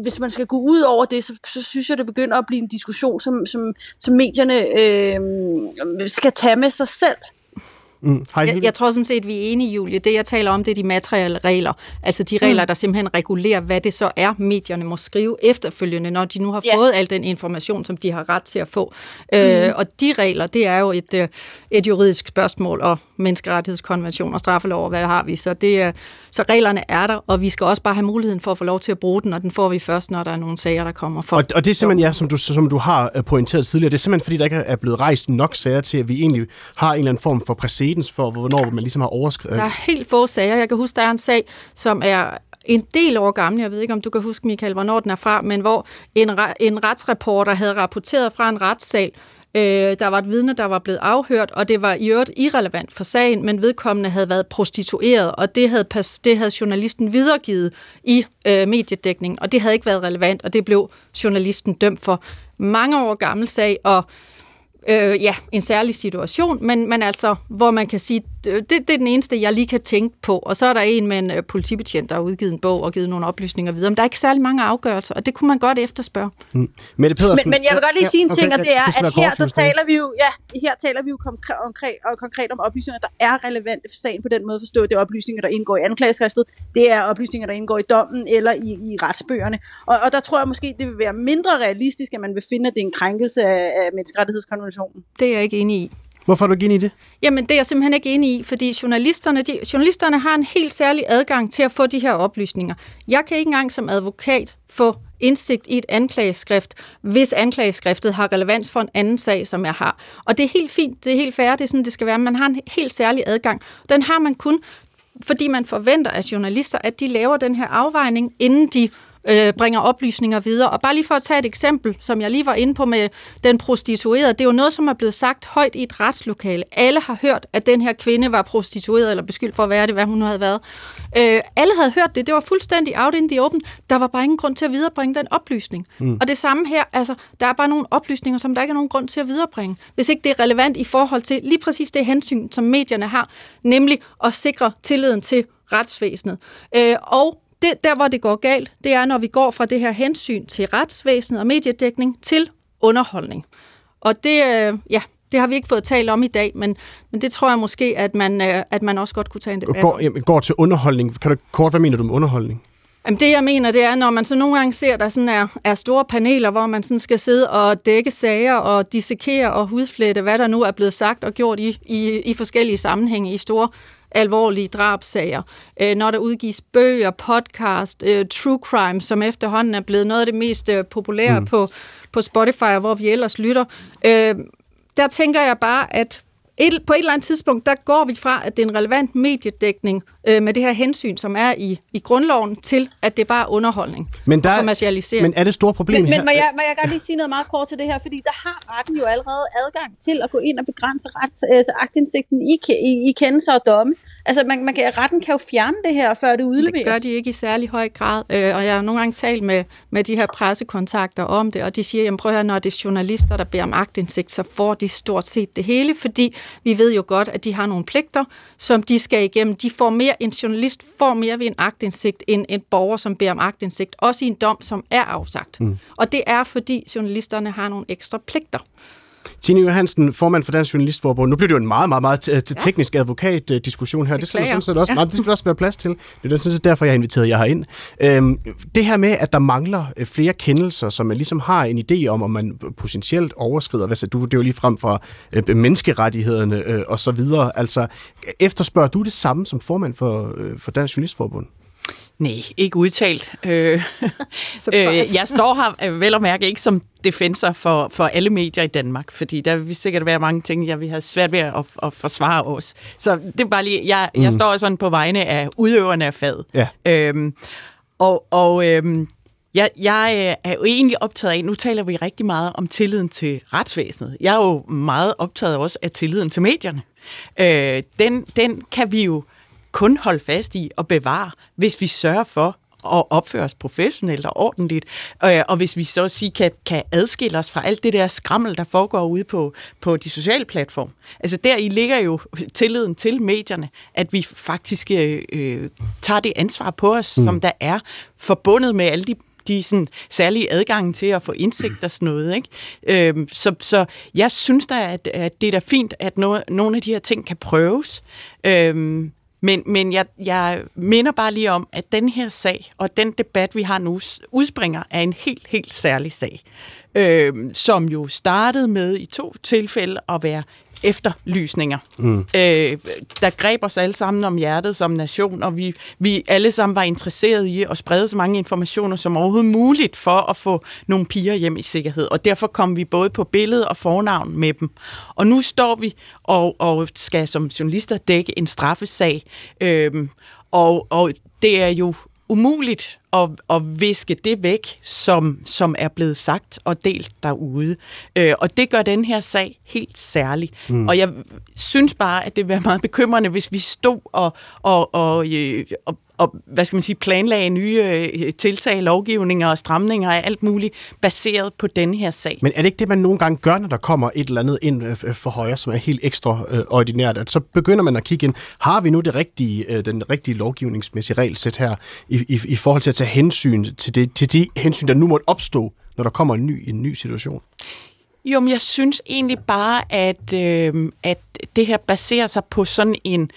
hvis man skal gå ud over det, så, så synes jeg, det begynder at blive en diskussion, som, som, som medierne øh, skal tage med sig selv. Mm, Heidi, Jeg, jeg tror sådan set, vi er enige, Julie. Det, jeg taler om, det er de materielle regler. Altså de regler, der simpelthen regulerer, hvad det så er, medierne må skrive efterfølgende, når de nu har Ja. fået al den information, som de har ret til at få. Øh, og de regler, det er jo et, øh, et juridisk spørgsmål, og menneskerettighedskonvention og straffelov, og hvad har vi? Så, det, er- så reglerne er der, og vi skal også bare have muligheden for at få lov til at bruge den, og den får vi først, når der er nogle sager, der kommer for. Og, og det er simpelthen, ja, som du, som du har øh, pointeret tidligere, det er simpelthen fordi, der ikke er blevet rejst nok sager til, at vi egentlig har en eller anden form for præcedens for, hvornår man ligesom har overskrevet. Der er helt få sager. Jeg kan huske, der er en sag, som er en del år gammel. Jeg ved ikke, om du kan huske, Michael, hvornår den er fra, men hvor en, en retsreporter havde rapporteret fra en retssal. Øh, der var et vidne, der var blevet afhørt, og det var i øvrigt irrelevant for sagen, men vedkommende havde været prostitueret, og det havde, pas- det havde journalisten videregivet i øh, mediedækningen, og det havde ikke været relevant, og det blev journalisten dømt for. Mange år gammel sag, og øh, ja, en særlig situation, men, men altså, hvor man kan sige, det, det er den eneste, jeg lige kan tænke på. Og så er der en med en øh, politibetjent, der har udgivet en bog og givet nogle oplysninger videre. Men der er ikke særlig mange afgørelser, og det kunne man godt efterspørge. Mette Pedersen. Men, men jeg vil godt lige sige en okay, ting, og det er, skal at her kort, der taler vi jo, ja, her taler vi jo konkret, konkret, og konkret om oplysninger, der er relevante for sagen på den måde forstå. Det er oplysninger, der indgår i anklageskriftet, det er oplysninger, der indgår i dommen eller i, i retsbøgerne. Og, og der tror jeg måske, det vil være mindre realistisk, at man vil finde, at det er en krænkelse af, af menneskerettighedskonventionen. Det er jeg ikke enig i. Hvorfor er du ikke enig i det? Jamen, det er jeg simpelthen ikke enig i, fordi journalisterne, de, journalisterne har en helt særlig adgang til at få de her oplysninger. Jeg kan ikke engang som advokat få indsigt i et anklageskrift, hvis anklageskriftet har relevans for en anden sag, som jeg har. Og det er helt fint, det er helt fair, det er sådan, det skal være. Man har en helt særlig adgang. Den har man kun, fordi man forventer af journalister, at de laver den her afvejning, inden de øh, bringer oplysninger videre. Og bare lige for at tage et eksempel, som jeg lige var inde på med den prostituerede, det er jo noget, som er blevet sagt højt i et retslokale. Alle har hørt, at den her kvinde var prostitueret, eller beskyldt for at være det, hvad hun nu havde været. Øh, alle havde hørt det, det var fuldstændig out in the open. Der var bare ingen grund til at viderebringe den oplysning. Mm. Og det samme her, altså, der er bare nogle oplysninger, som der ikke er nogen grund til at viderebringe. Hvis ikke det er relevant i forhold til lige præcis det hensyn, som medierne har, nemlig at sikre tilliden til retsvæsenet. Øh, og det, der, hvor det går galt, det er, når vi går fra det her hensyn til retsvæsenet og mediedækning til underholdning. Og det, øh, ja, det har vi ikke fået talt om i dag, men, men det tror jeg måske, at man, øh, at man også godt kunne tage en debat. Går, jamen, går til underholdning. Kan du kort, hvad mener du med underholdning? Jamen, det jeg mener, det er, når man så nogle gange ser, der sådan er, er store paneler, hvor man sådan skal sidde og dække sager og dissekere og hudflette, hvad der nu er blevet sagt og gjort i, i, i forskellige sammenhænge i store alvorlige drabsager. Øh, når der udgives bøger, podcast, øh, true crime, som efterhånden er blevet noget af det mest øh, populære mm. på, på Spotify, hvor vi ellers lytter. Øh, der tænker jeg bare, at et, på et eller andet tidspunkt, der går vi fra, at det er en relevant mediedækning øh, med det her hensyn, som er i, i grundloven, til at det er bare underholdning Men, der, og kommercialisering. men er det store problem Men, her? men må, jeg, må jeg godt lige sige noget meget kort til det her, fordi der har retten jo allerede adgang til at gå ind og begrænse rets, altså aktindsigten i, i, i kendelser og domme. Altså man, man kan, retten kan jo fjerne det her, før det udleveres. Det gør de ikke i særlig høj grad, øh, og jeg har nogle gange talt med, med de her pressekontakter om det, og de siger, jamen prøv at høre, når det er journalister, der beder om agtindsigt, så får de stort set det hele, fordi vi ved jo godt, at de har nogle pligter, som de skal igennem. De får mere, en journalist får mere ved en agtindsigt, end en borger, som beder om agtindsigt, også i en dom, som er afsagt. Mm. Og det er, fordi journalisterne har nogle ekstra pligter. Tine Johansen, formand for Dansk Journalistforbund. Nu bliver det jo en meget, meget, meget t- teknisk advokat-diskussion her. Det skal der sådan set også, nej, det skal der også være plads til. Det er sådan set derfor, jeg har inviteret jer herind. Øhm, det her med, at der mangler øh, flere kendelser, som man ligesom har en idé om, om man potentielt overskrider, hvad sagde du, det er jo lige frem fra øh, menneskerettighederne øh, og så videre. Altså, efterspørger du det samme som formand for, øh, for Dansk Journalistforbund? Nej, ikke udtalt. Øh, øh, jeg står her øh, vel og mærke ikke som defensor for, for alle medier i Danmark, fordi der vil sikkert være mange ting, jeg vil have svært ved at, at forsvare os. Så det er bare lige, jeg, mm. jeg står sådan på vegne af udøverne af faget. Ja. Øhm, og og øhm, jeg, jeg er jo egentlig optaget af, nu taler vi rigtig meget om tilliden til retsvæsenet. Jeg er jo meget optaget også af tilliden til medierne. Øh, den, den kan vi jo kun holde fast i og bevare, hvis vi sørger for at opføre os professionelt og ordentligt, øh, og hvis vi så sige kan, kan adskille os fra alt det der skrammel, der foregår ude på, på de sociale platforme. Altså der i ligger jo tilliden til medierne, at vi faktisk øh, øh, tager det ansvar på os, mm. som der er forbundet med alle de de sådan, særlige adgang til at få indsigt og sådan noget. Ikke? Øhm, så, så jeg synes da, at, at det er da fint, at no, nogle af de her ting kan prøves. Øhm, men, men jeg, jeg minder bare lige om, at den her sag og den debat, vi har nu, udspringer af en helt, helt særlig sag, øh, som jo startede med i to tilfælde at være efterlysninger, mm. øh, der greb os alle sammen om hjertet som nation, og vi, vi alle sammen var interesserede i at sprede så mange informationer som overhovedet muligt for at få nogle piger hjem i sikkerhed. Og derfor kom vi både på billede og fornavn med dem. Og nu står vi og, og skal som journalister dække en straffesag, øh, og, og det er jo umuligt at, at viske det væk, som, som er blevet sagt og delt derude. Øh, og det gør den her sag helt særlig. Mm. Og jeg synes bare, at det vil være meget bekymrende, hvis vi stod og, og, og, øh, og og hvad skal man sige, planlagde nye øh, tiltag, lovgivninger og stramninger og alt muligt baseret på den her sag. Men er det ikke det, man nogle gange gør, når der kommer et eller andet ind øh, for højre, som er helt ekstraordinært, at så begynder man at kigge ind, har vi nu det rigtige, den rigtige lovgivningsmæssige regelsæt her, i, i, i forhold til at tage hensyn til, det, til de hensyn, der nu måtte opstå, når der kommer en ny, en ny situation? Jo, men jeg synes egentlig bare, at, øh, at det her baserer sig på sådan en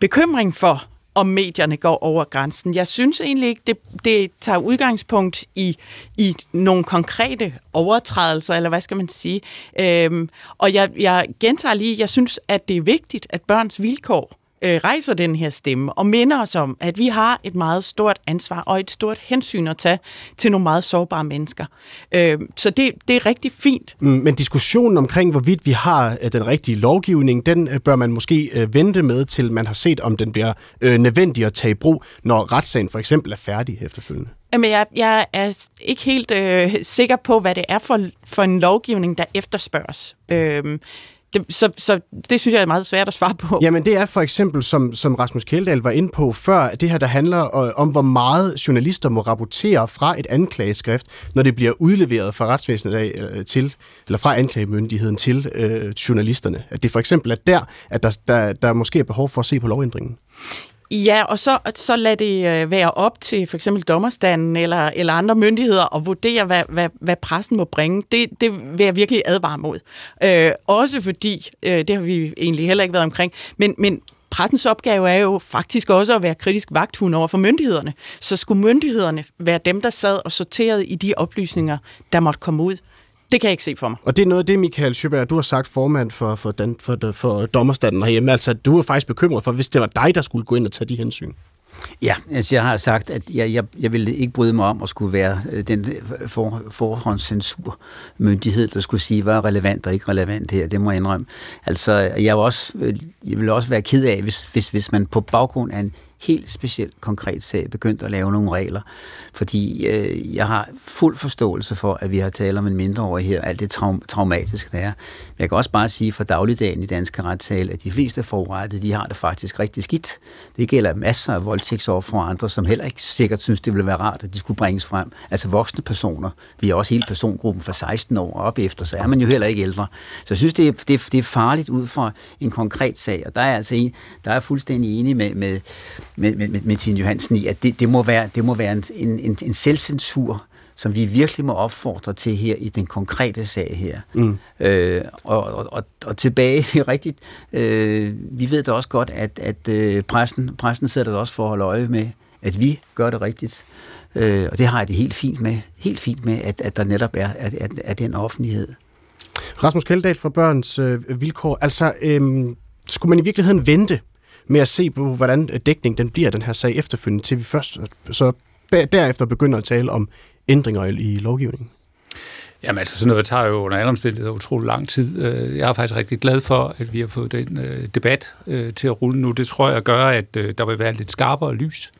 bekymring for, om medierne går over grænsen. Jeg synes egentlig ikke, det, det tager udgangspunkt i, i nogle konkrete overtrædelser, eller hvad skal man sige. Øhm, og jeg, jeg gentager lige, jeg synes, at det er vigtigt, at børns vilkår øh, rejser den her stemme og minder os om, at vi har et meget stort ansvar og et stort hensyn at tage til nogle meget sårbare mennesker. Øh, så det, det er rigtig fint. Mm, men diskussionen omkring, hvorvidt vi har øh, den rigtige lovgivning, den øh, bør man måske øh, vente med, til man har set, om den bliver øh, nødvendig at tage i brug, når retssagen for eksempel er færdig efterfølgende. Jamen, jeg, jeg er ikke helt øh, sikker på, hvad det er for, for en lovgivning, der efterspørges. Øh, det, så, så det synes jeg er meget svært at svare på. Jamen det er for eksempel, som, som Rasmus Kjeldahl var inde på før, det her, der handler øh, om, hvor meget journalister må rapportere fra et anklageskrift, når det bliver udleveret fra retsvæsenet af, øh, til, eller fra anklagemyndigheden til øh, journalisterne. At det for eksempel er der, at der, der, der måske er behov for at se på lovændringen. Ja, og så, så lad det øh, være op til for eksempel dommerstanden eller, eller andre myndigheder at vurdere, hvad, hvad, hvad pressen må bringe. Det, det vil jeg virkelig advare mod. Øh, også fordi, øh, det har vi egentlig heller ikke været omkring, men, men pressens opgave er jo faktisk også at være kritisk vagthund over for myndighederne. Så skulle myndighederne være dem, der sad og sorterede i de oplysninger, der måtte komme ud. Det kan jeg ikke se for mig. Og det er noget af det, Michael Schøberg, du har sagt formand for, for, den, for, for dommerstanden herhjemme. Altså, du er faktisk bekymret for, hvis det var dig, der skulle gå ind og tage de hensyn. Ja, altså jeg har sagt, at jeg, jeg, jeg ville ikke bryde mig om at skulle være øh, den for, forhåndscensurmyndighed, der skulle sige, hvad er relevant og ikke relevant her. Det må jeg indrømme. Altså, jeg vil også, øh, jeg vil også være ked af, hvis, hvis, hvis man på baggrund af en helt speciel konkret sag begyndt at lave nogle regler. Fordi øh, jeg har fuld forståelse for, at vi har talt om en mindreårig her, alt det traum- traumatiske der er. Men jeg kan også bare sige for dagligdagen i danske retssal, at de fleste forurettede, de har det faktisk rigtig skidt. Det gælder masser af voldtægtsoffer og andre, som heller ikke sikkert synes, det ville være rart, at de skulle bringes frem. Altså voksne personer. Vi er også hele persongruppen fra 16 år op efter, så er man jo heller ikke ældre. Så jeg synes, det er, det, er, det er farligt ud fra en konkret sag, og der er altså en, der er fuldstændig enig med, med med, med, med Tine Johansen i, at det, det må være, det må være en, en, en selvcensur, som vi virkelig må opfordre til her i den konkrete sag her. Mm. Øh, og, og, og tilbage, det er rigtigt, øh, vi ved da også godt, at, at øh, pressen, pressen sidder der også for at holde øje med, at vi gør det rigtigt. Øh, og det har jeg det helt fint med, helt fint med, at, at der netop er at, at, at den offentlighed. Rasmus Kjeldahl fra Børns øh, Vilkår, altså øh, skulle man i virkeligheden vente med at se på, hvordan øh, dækning den bliver den her sag efterfølgende, til vi først øh, så derefter begynder at tale om ændringer i lovgivningen? Jamen altså, sådan noget tager jo under alle omstændigheder utrolig lang tid. Øh, jeg er faktisk rigtig glad for, at vi har fået den debat til at rulle nu. Det tror jeg gør, at der vil være lidt skarpere lys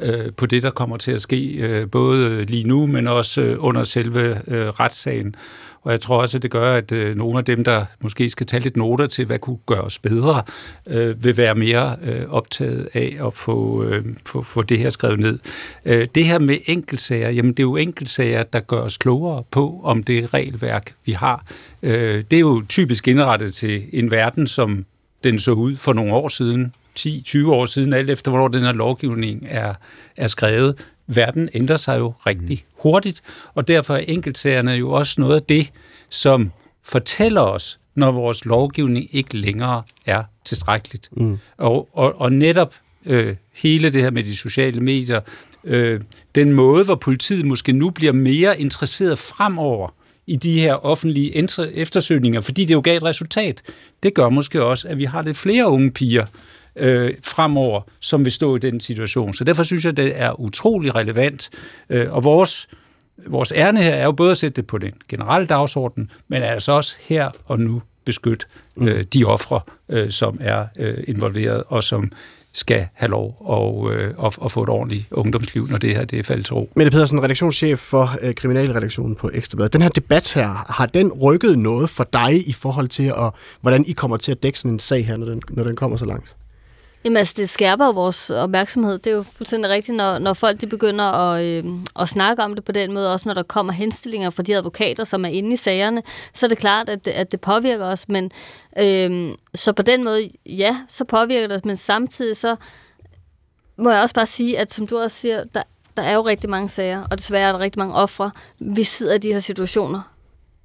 Øh, på det, der kommer til at ske, øh, både lige nu, men også øh, under selve retssagen. Og jeg tror også, at det gør, at øh, nogle af dem, der måske skal tage lidt noter til, hvad kunne gøres bedre, øh, vil være mere øh, optaget af at få, øh, få, få det her skrevet ned. Øh, det her med enkeltsager, jamen det er jo enkeltsager, der gør os klogere på, om det regelværk, vi har. Øh, det er jo typisk indrettet til en verden, som den så ud for nogle år siden, 10-20 år siden, alt efter hvornår den her lovgivning er, er skrevet verden ændrer sig jo rigtig hurtigt, og derfor er enkeltsagerne jo også noget af det, som fortæller os, når vores lovgivning ikke længere er tilstrækkeligt. Mm. Og, og, og netop øh, hele det her med de sociale medier, øh, den måde, hvor politiet måske nu bliver mere interesseret fremover i de her offentlige eftersøgninger, fordi det jo gav et resultat, det gør måske også, at vi har lidt flere unge piger, øh, fremover, som vil stå i den situation. Så derfor synes jeg, det er utrolig relevant. Øh, og vores, vores ærne her er jo både at sætte det på den generelle dagsorden, men altså også her og nu beskytte øh, de ofre, øh, som er øh, involveret, og som skal have lov og, øh, og, og få et ordentligt ungdomsliv, når det her det er faldet til ro. Mette Pedersen, redaktionschef for øh, Kriminalredaktionen på Ekstrabladet. Den her debat her, har den rykket noget for dig i forhold til, at, hvordan I kommer til at dække sådan en sag her, når den, når den kommer så langt? Jamen altså, det skærper vores opmærksomhed. Det er jo fuldstændig rigtigt, når, når folk de begynder at, øh, at snakke om det på den måde, også når der kommer henstillinger fra de advokater, som er inde i sagerne, så er det klart, at det, at det påvirker os. Men øh, så på den måde, ja, så påvirker det os, men samtidig så må jeg også bare sige, at som du også siger, der, der er jo rigtig mange sager, og desværre er der rigtig mange ofre. Vi sidder i de her situationer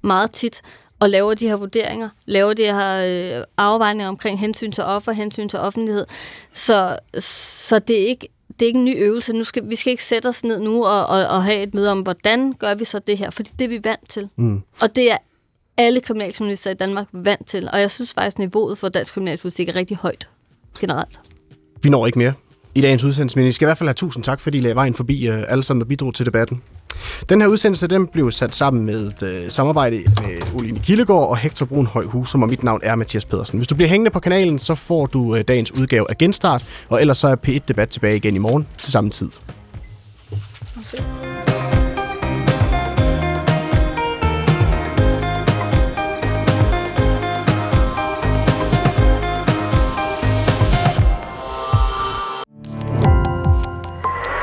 meget tit, og laver de her vurderinger, laver de her øh, afvejninger omkring hensyn til offer, hensyn til offentlighed. Så, så det er ikke det er ikke en ny øvelse. Nu skal, vi skal ikke sætte os ned nu og, og, og have et møde om, hvordan gør vi så det her, fordi det er vi vant til. Mm. Og det er alle kriminaljournalister i Danmark vant til, og jeg synes faktisk, at niveauet for dansk kriminaljournalistik er rigtig højt generelt. Vi når ikke mere i dagens udsendelse, men I skal i hvert fald have tusind tak, fordi I lagde vejen forbi uh, alle sammen, der bidrog til debatten. Den her udsendelse den blev sat sammen med øh, samarbejde med Oline Kildegård og Hector Brun Højhus, og mit navn er Mathias Pedersen. Hvis du bliver hængende på kanalen, så får du øh, dagens udgave af Genstart, og ellers så er P1-debat tilbage igen i morgen til samme tid. Okay.